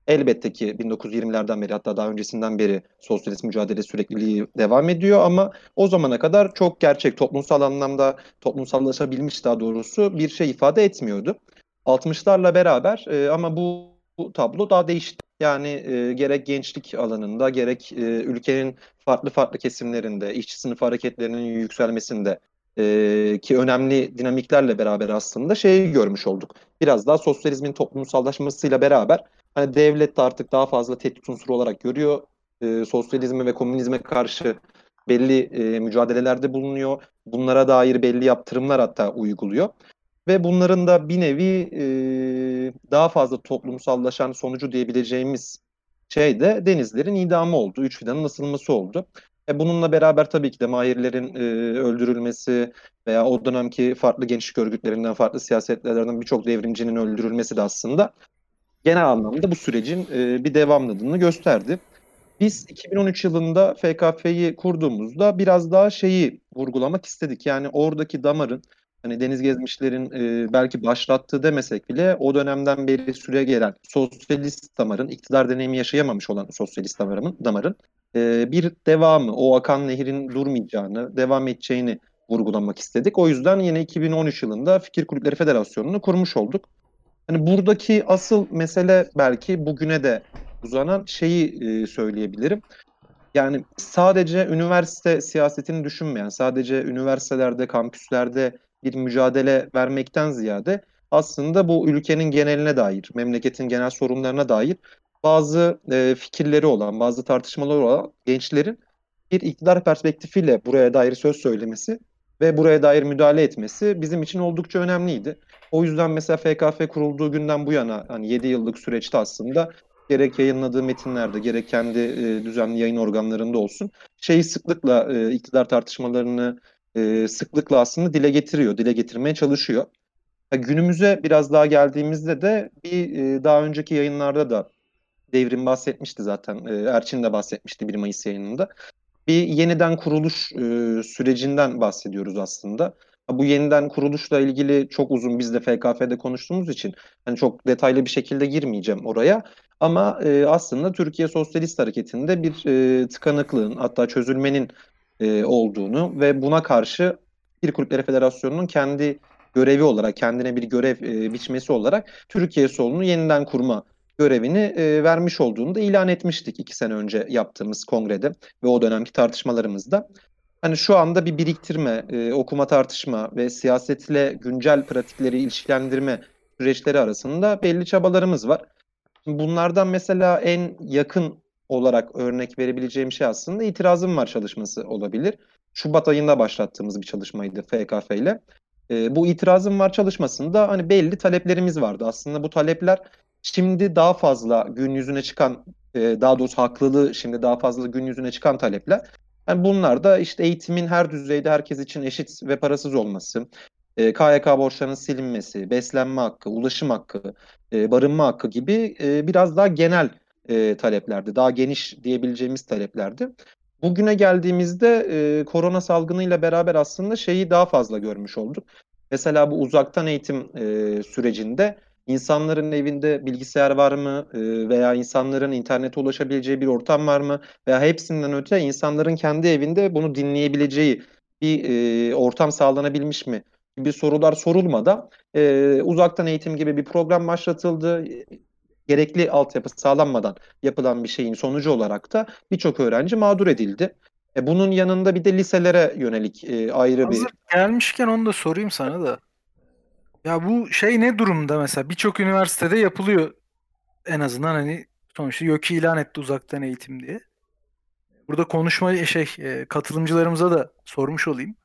elbette ki 1920'lerden beri hatta daha öncesinden beri sosyalist mücadele sürekliliği devam ediyor ama o zamana kadar çok gerçek toplumsal anlamda toplumsallaşabilmiş daha doğrusu bir şey ifade etmiyordu. 60'larla beraber e, ama bu, bu tablo daha değişti. Yani e, gerek gençlik alanında gerek e, ülkenin farklı farklı kesimlerinde işçi sınıf hareketlerinin yükselmesinde e, ki önemli dinamiklerle beraber aslında şeyi görmüş olduk. Biraz daha sosyalizmin toplumsallaşmasıyla beraber hani devlet de artık daha fazla tehdit unsuru olarak görüyor. E, sosyalizme ve komünizme karşı belli e, mücadelelerde bulunuyor. Bunlara dair belli yaptırımlar hatta uyguluyor. Ve bunların da bir nevi e, daha fazla toplumsallaşan sonucu diyebileceğimiz şey de denizlerin idamı oldu. Üç fidanın asılması oldu. E bununla beraber tabii ki de mahirlerin e, öldürülmesi veya o dönemki farklı gençlik örgütlerinden, farklı siyasetlerden birçok devrimcinin öldürülmesi de aslında genel anlamda bu sürecin e, bir devamlılığını gösterdi. Biz 2013 yılında FKF'yi kurduğumuzda biraz daha şeyi vurgulamak istedik. Yani oradaki damarın hani deniz gezmişlerin e, belki başlattığı demesek bile o dönemden beri süre gelen sosyalist damarın, iktidar deneyimi yaşayamamış olan sosyalist damarın, damarın e, bir devamı, o akan nehrin durmayacağını, devam edeceğini vurgulamak istedik. O yüzden yine 2013 yılında Fikir Kulüpleri Federasyonu'nu kurmuş olduk. Hani buradaki asıl mesele belki bugüne de uzanan şeyi e, söyleyebilirim. Yani sadece üniversite siyasetini düşünmeyen, sadece üniversitelerde, kampüslerde bir mücadele vermekten ziyade aslında bu ülkenin geneline dair, memleketin genel sorunlarına dair bazı e, fikirleri olan, bazı tartışmaları olan gençlerin bir iktidar perspektifiyle buraya dair söz söylemesi ve buraya dair müdahale etmesi bizim için oldukça önemliydi. O yüzden mesela FKF kurulduğu günden bu yana hani 7 yıllık süreçte aslında gerek yayınladığı metinlerde gerek kendi e, düzenli yayın organlarında olsun şeyi sıklıkla e, iktidar tartışmalarını e, sıklıkla aslında dile getiriyor, dile getirmeye çalışıyor. Ha, günümüze biraz daha geldiğimizde de bir e, daha önceki yayınlarda da Devrim bahsetmişti zaten. E, Erçin de bahsetmişti 1 Mayıs yayınında. Bir yeniden kuruluş e, sürecinden bahsediyoruz aslında. Bu yeniden kuruluşla ilgili çok uzun biz de FKF'de konuştuğumuz için hani çok detaylı bir şekilde girmeyeceğim oraya. Ama e, aslında Türkiye Sosyalist Hareketi'nde bir e, tıkanıklığın hatta çözülmenin e, olduğunu ve buna karşı bir Kulüpleri Federasyonu'nun kendi görevi olarak, kendine bir görev e, biçmesi olarak Türkiye solunu yeniden kurma görevini e, vermiş olduğunu da ilan etmiştik iki sene önce yaptığımız kongrede ve o dönemki tartışmalarımızda. Hani şu anda bir biriktirme, e, okuma tartışma ve siyasetle güncel pratikleri ilişkilendirme süreçleri arasında belli çabalarımız var. Bunlardan mesela en yakın olarak örnek verebileceğim şey aslında itirazım var çalışması olabilir. Şubat ayında başlattığımız bir çalışmaydı FKF ile. E, bu itirazım var çalışmasında hani belli taleplerimiz vardı. Aslında bu talepler şimdi daha fazla gün yüzüne çıkan, e, daha doğrusu haklılığı şimdi daha fazla gün yüzüne çıkan talepler. Yani bunlar da işte eğitimin her düzeyde herkes için eşit ve parasız olması, e, KYK borçlarının silinmesi, beslenme hakkı, ulaşım hakkı, e, barınma hakkı gibi e, biraz daha genel e, taleplerdi. Daha geniş diyebileceğimiz taleplerdi. Bugüne geldiğimizde e, korona salgınıyla beraber aslında şeyi daha fazla görmüş olduk. Mesela bu uzaktan eğitim e, sürecinde insanların evinde bilgisayar var mı E, veya insanların internete ulaşabileceği bir ortam var mı veya hepsinden öte insanların kendi evinde bunu dinleyebileceği bir e, ortam sağlanabilmiş mi gibi sorular sorulmadan e, uzaktan eğitim gibi bir program başlatıldı. Gerekli altyapı sağlanmadan yapılan bir şeyin sonucu olarak da birçok öğrenci mağdur edildi. E, bunun yanında bir de liselere yönelik e, ayrı bir Hazır gelmişken onu da sorayım sana da. Ya bu şey ne durumda mesela? Birçok üniversitede yapılıyor. En azından hani sonuçta YÖK'i ilan etti uzaktan eğitim diye. Burada konuşma şey e, katılımcılarımıza da sormuş olayım.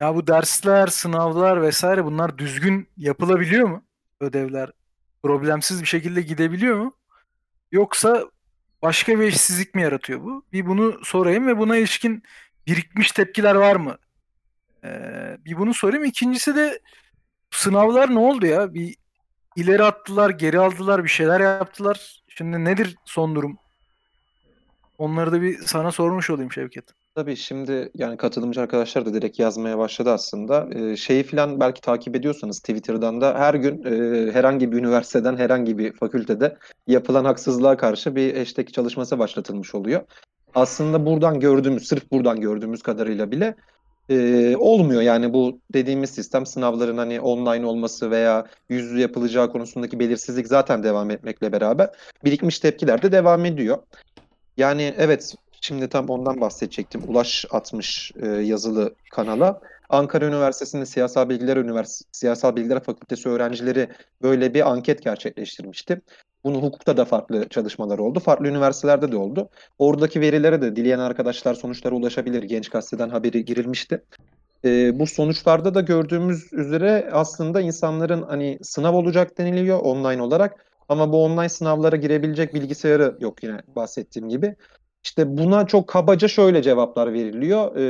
Ya bu dersler, sınavlar vesaire bunlar düzgün yapılabiliyor mu? Ödevler problemsiz bir şekilde gidebiliyor mu? Yoksa başka bir eşsizlik mi yaratıyor bu? Bir bunu sorayım ve buna ilişkin birikmiş tepkiler var mı? Ee, bir bunu sorayım. İkincisi de sınavlar ne oldu ya? Bir ileri attılar, geri aldılar, bir şeyler yaptılar. Şimdi nedir son durum? Onları da bir sana sormuş olayım Şevket. Tabii şimdi yani katılımcı arkadaşlar da direkt yazmaya başladı aslında. Ee, şeyi falan belki takip ediyorsanız Twitter'dan da her gün e, herhangi bir üniversiteden herhangi bir fakültede yapılan haksızlığa karşı bir hashtag çalışması başlatılmış oluyor. Aslında buradan gördüğümüz, sırf buradan gördüğümüz kadarıyla bile e, olmuyor. Yani bu dediğimiz sistem sınavların hani online olması veya yüz yüze yapılacağı konusundaki belirsizlik zaten devam etmekle beraber birikmiş tepkiler de devam ediyor. Yani evet şimdi tam ondan bahsedecektim. Ulaş atmış e, yazılı kanala. Ankara Üniversitesi'nde Siyasal Bilgiler Üniversitesi Siyasal Bilgiler Fakültesi öğrencileri böyle bir anket gerçekleştirmişti. Bunu hukukta da farklı çalışmalar oldu. Farklı üniversitelerde de oldu. Oradaki verilere de dileyen arkadaşlar sonuçlara ulaşabilir. Genç Gazete'den haberi girilmişti. E, bu sonuçlarda da gördüğümüz üzere aslında insanların hani sınav olacak deniliyor online olarak. Ama bu online sınavlara girebilecek bilgisayarı yok yine bahsettiğim gibi. İşte buna çok kabaca şöyle cevaplar veriliyor e,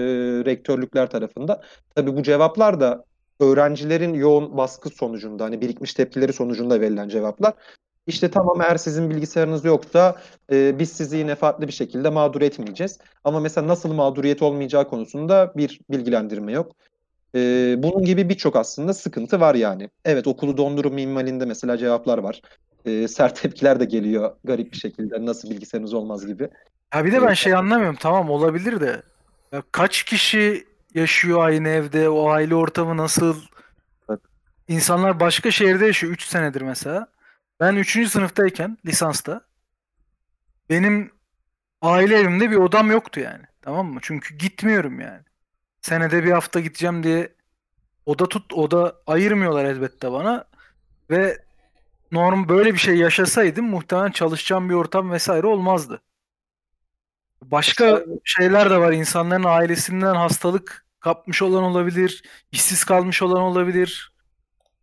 rektörlükler tarafından. Tabii bu cevaplar da öğrencilerin yoğun baskı sonucunda hani birikmiş tepkileri sonucunda verilen cevaplar. İşte tamam eğer sizin bilgisayarınız yoksa e, biz sizi yine farklı bir şekilde mağdur etmeyeceğiz. Ama mesela nasıl mağduriyet olmayacağı konusunda bir bilgilendirme yok. E, bunun gibi birçok aslında sıkıntı var yani. Evet okulu dondurun minvalinde mesela cevaplar var. E, sert tepkiler de geliyor garip bir şekilde nasıl bilgisayarınız olmaz gibi. Ha bir de ben şey anlamıyorum. Tamam olabilir de. Ya kaç kişi yaşıyor aynı evde? O aile ortamı nasıl? Evet. İnsanlar başka şehirde yaşıyor 3 senedir mesela. Ben 3. sınıftayken lisansta benim aile evimde bir odam yoktu yani. Tamam mı? Çünkü gitmiyorum yani. Senede bir hafta gideceğim diye oda tut oda ayırmıyorlar elbette bana ve norm böyle bir şey yaşasaydım muhtemelen çalışacağım bir ortam vesaire olmazdı. Başka şeyler de var. İnsanların ailesinden hastalık kapmış olan olabilir, işsiz kalmış olan olabilir.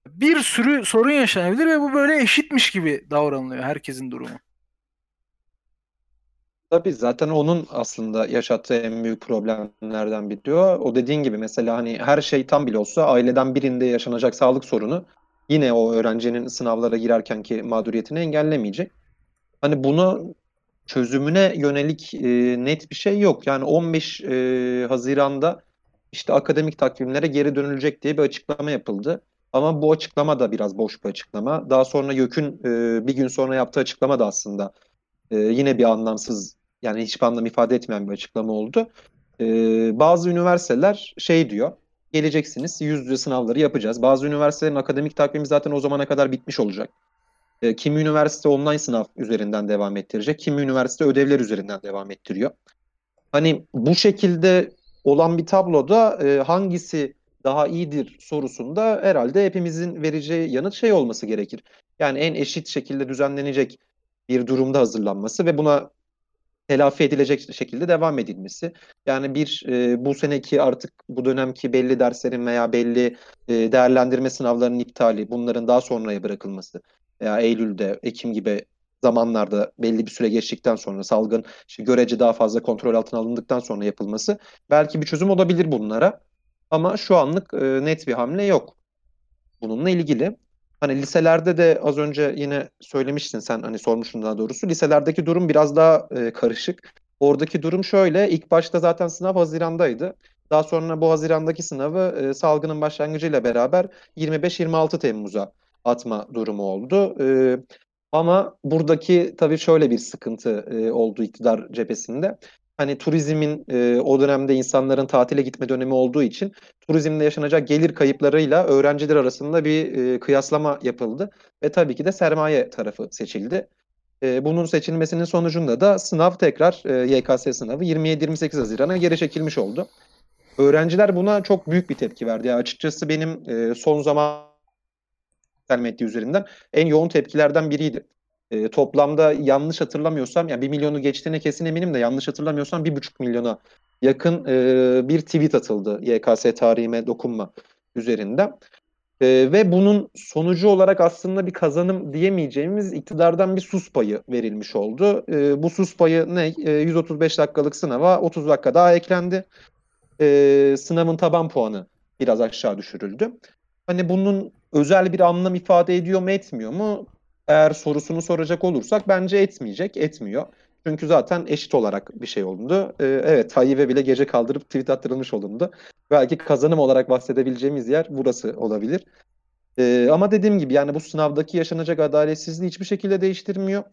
Bir sürü sorun yaşanabilir ve bu böyle eşitmiş gibi davranılıyor herkesin durumu. Tabii zaten onun aslında yaşattığı en büyük problemlerden biri o. O dediğin gibi mesela hani her şey tam bile olsa aileden birinde yaşanacak sağlık sorunu yine o öğrencinin sınavlara girerkenki mağduriyetini engellemeyecek. Hani bunu çözümüne yönelik e, net bir şey yok. Yani 15 e, Haziran'da işte akademik takvimlere geri dönülecek diye bir açıklama yapıldı. Ama bu açıklama da biraz boş bir açıklama. Daha sonra YÖK'ün e, bir gün sonra yaptığı açıklama da aslında e, yine bir anlamsız yani hiçbir anlam ifade etmeyen bir açıklama oldu. E, bazı üniversiteler şey diyor. Geleceksiniz yüz yüze sınavları yapacağız. Bazı üniversitelerin akademik takvimi zaten o zamana kadar bitmiş olacak. E, kimi üniversite online sınav üzerinden devam ettirecek. Kimi üniversite ödevler üzerinden devam ettiriyor. Hani bu şekilde olan bir tabloda e, hangisi daha iyidir sorusunda herhalde hepimizin vereceği yanıt şey olması gerekir. Yani en eşit şekilde düzenlenecek bir durumda hazırlanması ve buna telafi edilecek şekilde devam edilmesi. Yani bir e, bu seneki artık bu dönemki belli derslerin veya belli e, değerlendirme sınavlarının iptali, bunların daha sonraya bırakılması veya Eylül'de, Ekim gibi zamanlarda belli bir süre geçtikten sonra salgın işte görece daha fazla kontrol altına alındıktan sonra yapılması belki bir çözüm olabilir bunlara. Ama şu anlık e, net bir hamle yok bununla ilgili. Hani liselerde de az önce yine söylemiştin sen hani sormuştun daha doğrusu. Liselerdeki durum biraz daha e, karışık. Oradaki durum şöyle. ilk başta zaten sınav Haziran'daydı. Daha sonra bu Haziran'daki sınavı e, salgının başlangıcıyla beraber 25-26 Temmuz'a atma durumu oldu. E, ama buradaki tabii şöyle bir sıkıntı e, oldu iktidar cephesinde. Hani turizmin e, o dönemde insanların tatile gitme dönemi olduğu için turizmde yaşanacak gelir kayıplarıyla öğrenciler arasında bir e, kıyaslama yapıldı ve tabii ki de sermaye tarafı seçildi. E, bunun seçilmesinin sonucunda da sınav tekrar e, YKS sınavı 27-28 Haziran'a geri çekilmiş oldu. Öğrenciler buna çok büyük bir tepki verdi. Yani açıkçası benim e, son zaman sosyal medya üzerinden en yoğun tepkilerden biriydi. E, toplamda yanlış hatırlamıyorsam, yani 1 milyonu geçtiğine kesin eminim de yanlış hatırlamıyorsam 1,5 milyona yakın e, bir tweet atıldı YKS tarihime dokunma üzerinden. E, ve bunun sonucu olarak aslında bir kazanım diyemeyeceğimiz iktidardan bir sus payı verilmiş oldu. E, bu sus payı ne? E, 135 dakikalık sınava 30 dakika daha eklendi. E, sınavın taban puanı biraz aşağı düşürüldü. Hani bunun özel bir anlam ifade ediyor mu etmiyor mu? Eğer sorusunu soracak olursak bence etmeyecek, etmiyor. Çünkü zaten eşit olarak bir şey oldu. Ee, evet Tayyip'e bile gece kaldırıp tweet attırılmış olundu. Belki kazanım olarak bahsedebileceğimiz yer burası olabilir. Ee, ama dediğim gibi yani bu sınavdaki yaşanacak adaletsizliği hiçbir şekilde değiştirmiyor.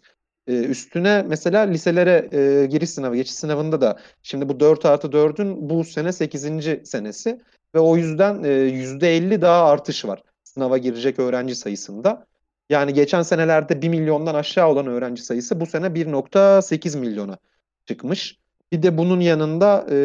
Ee, üstüne mesela liselere e, giriş sınavı, geçiş sınavında da şimdi bu 4 artı 4'ün bu sene 8. senesi ve o yüzden e, %50 daha artış var sınava girecek öğrenci sayısında. Yani geçen senelerde 1 milyondan aşağı olan öğrenci sayısı bu sene 1.8 milyona çıkmış. Bir de bunun yanında e,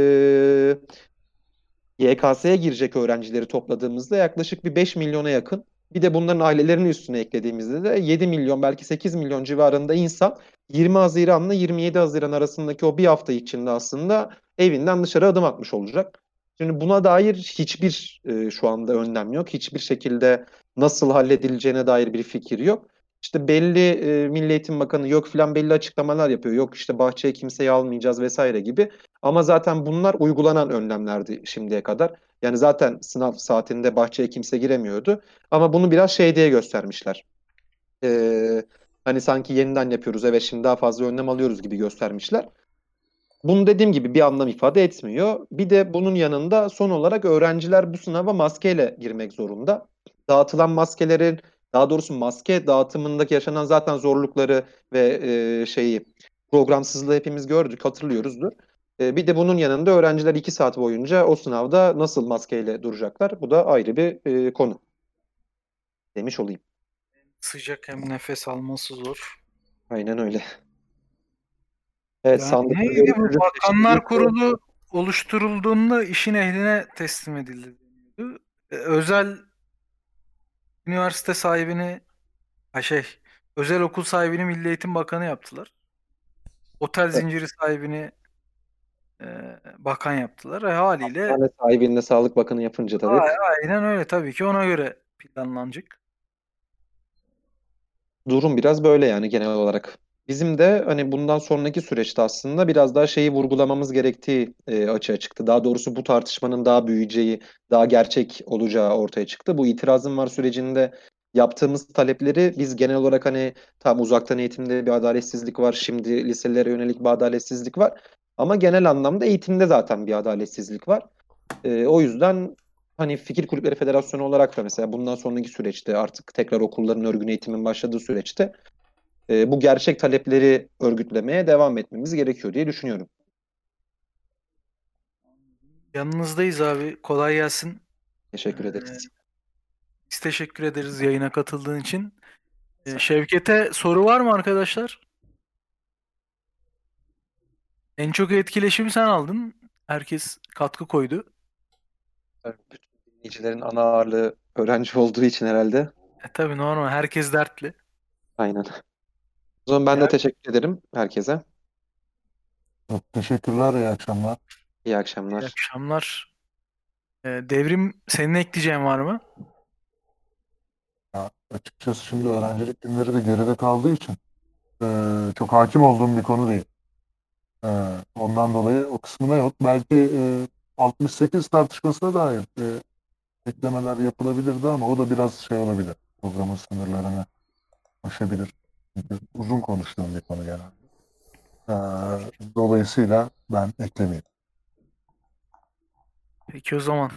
YKS'ye girecek öğrencileri topladığımızda yaklaşık bir 5 milyona yakın. Bir de bunların ailelerini üstüne eklediğimizde de 7 milyon belki 8 milyon civarında insan 20 Haziran'la 27 Haziran arasındaki o bir hafta içinde aslında evinden dışarı adım atmış olacak. Şimdi buna dair hiçbir e, şu anda önlem yok. Hiçbir şekilde nasıl halledileceğine dair bir fikir yok. İşte belli e, Milli Eğitim Bakanı yok filan belli açıklamalar yapıyor. Yok işte bahçeye kimseyi almayacağız vesaire gibi. Ama zaten bunlar uygulanan önlemlerdi şimdiye kadar. Yani zaten sınav saatinde bahçeye kimse giremiyordu. Ama bunu biraz şey diye göstermişler. Ee, hani sanki yeniden yapıyoruz evet şimdi daha fazla önlem alıyoruz gibi göstermişler. Bunu dediğim gibi bir anlam ifade etmiyor. Bir de bunun yanında son olarak öğrenciler bu sınava maskeyle girmek zorunda. Dağıtılan maskelerin, daha doğrusu maske dağıtımındaki yaşanan zaten zorlukları ve e, şeyi programsızlığı hepimiz gördük, hatırlıyoruzdur. E, bir de bunun yanında öğrenciler iki saat boyunca o sınavda nasıl maskeyle duracaklar? Bu da ayrı bir e, konu. Demiş olayım. Sıcak hem nefes alması zor. Aynen öyle. Evet, Yani sandıkta neydi bu. Bakanlar Kurulu oluşturulduğunda işin ehline teslim edildi. Ee, Özel üniversite sahibini ha şey özel okul sahibini Milli Eğitim Bakanı yaptılar. Otel zinciri sahibini e, bakan yaptılar. E, haliyle Hastane sahibini de Sağlık Bakanı yapınca tabii. a- aynen öyle tabii ki ona göre planlanacak. Durum biraz böyle yani genel olarak. Bizim de hani bundan sonraki süreçte aslında biraz daha şeyi vurgulamamız gerektiği e, açığa çıktı. Daha doğrusu bu tartışmanın daha büyüyeceği, daha gerçek olacağı ortaya çıktı. Bu itirazım var sürecinde yaptığımız talepleri biz genel olarak hani tam uzaktan eğitimde bir adaletsizlik var, şimdi liselere yönelik bir adaletsizlik var. Ama genel anlamda eğitimde zaten bir adaletsizlik var. E, o yüzden hani Fikir Kulüpleri Federasyonu olarak da mesela bundan sonraki süreçte artık tekrar okulların örgün eğitimin başladığı süreçte e, bu gerçek talepleri örgütlemeye devam etmemiz gerekiyor diye düşünüyorum. Yanınızdayız abi. Kolay gelsin. Teşekkür ederiz. Biz teşekkür ederiz yayına katıldığın için. Ee, Şevket'e soru var mı arkadaşlar? En çok etkileşimi sen aldın. Herkes katkı koydu. Bütün dinleyicilerin ana ağırlığı öğrenci olduğu için herhalde. E tabii normal. Herkes dertli. Aynen. O zaman ben de teşekkür ederim herkese. Çok teşekkürler, iyi akşamlar. İyi akşamlar. İyi akşamlar. Ee, Devrim senin ekleyeceğin var mı? Ya, açıkçası şimdi öğrencilik günleri de geride kaldığı için eee, çok hakim olduğum bir konu değil. Eee, ondan dolayı o kısmına yok. Belki eee, 68 tartışmasına dair eee, eklemeler yapılabilirdi ama o da biraz şey olabilir. Programın sınırlarını aşabilir. Uzun konuştuğum bir konu genelde. Eee, dolayısıyla ben eklemeyeyim. Peki o zaman.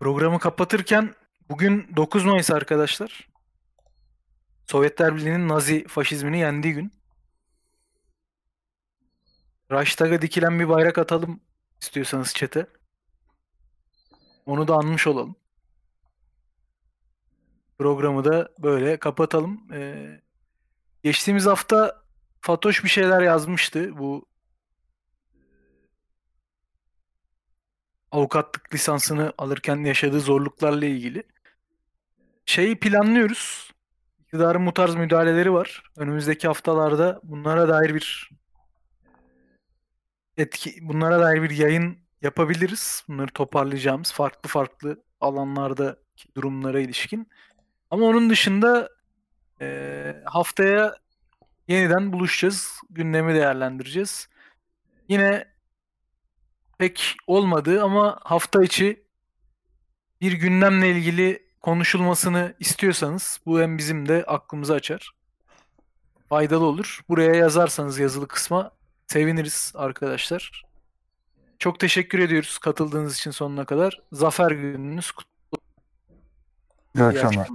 Programı kapatırken bugün 9 Mayıs arkadaşlar. Sovyetler Birliği'nin Nazi faşizmini yendiği gün. Reichstag'a dikilen bir bayrak atalım istiyorsanız çete. Onu da anmış olalım. Programı da böyle kapatalım. Ee, geçtiğimiz hafta Fatoş bir şeyler yazmıştı. Bu avukatlık lisansını alırken yaşadığı zorluklarla ilgili. Şeyi planlıyoruz. İktidarın bu tarz müdahaleleri var. Önümüzdeki haftalarda bunlara dair bir etki, bunlara dair bir yayın yapabiliriz. Bunları toparlayacağımız farklı farklı alanlardaki durumlara ilişkin. Ama onun dışında eee, haftaya yeniden buluşacağız. Gündemi değerlendireceğiz. Yine pek olmadı ama hafta içi bir gündemle ilgili konuşulmasını istiyorsanız bu hem bizim de aklımızı açar. Faydalı olur. Buraya yazarsanız yazılı kısma seviniriz arkadaşlar. Çok teşekkür ediyoruz katıldığınız için sonuna kadar. Zafer gününüz kutlu. İyi akşamlar.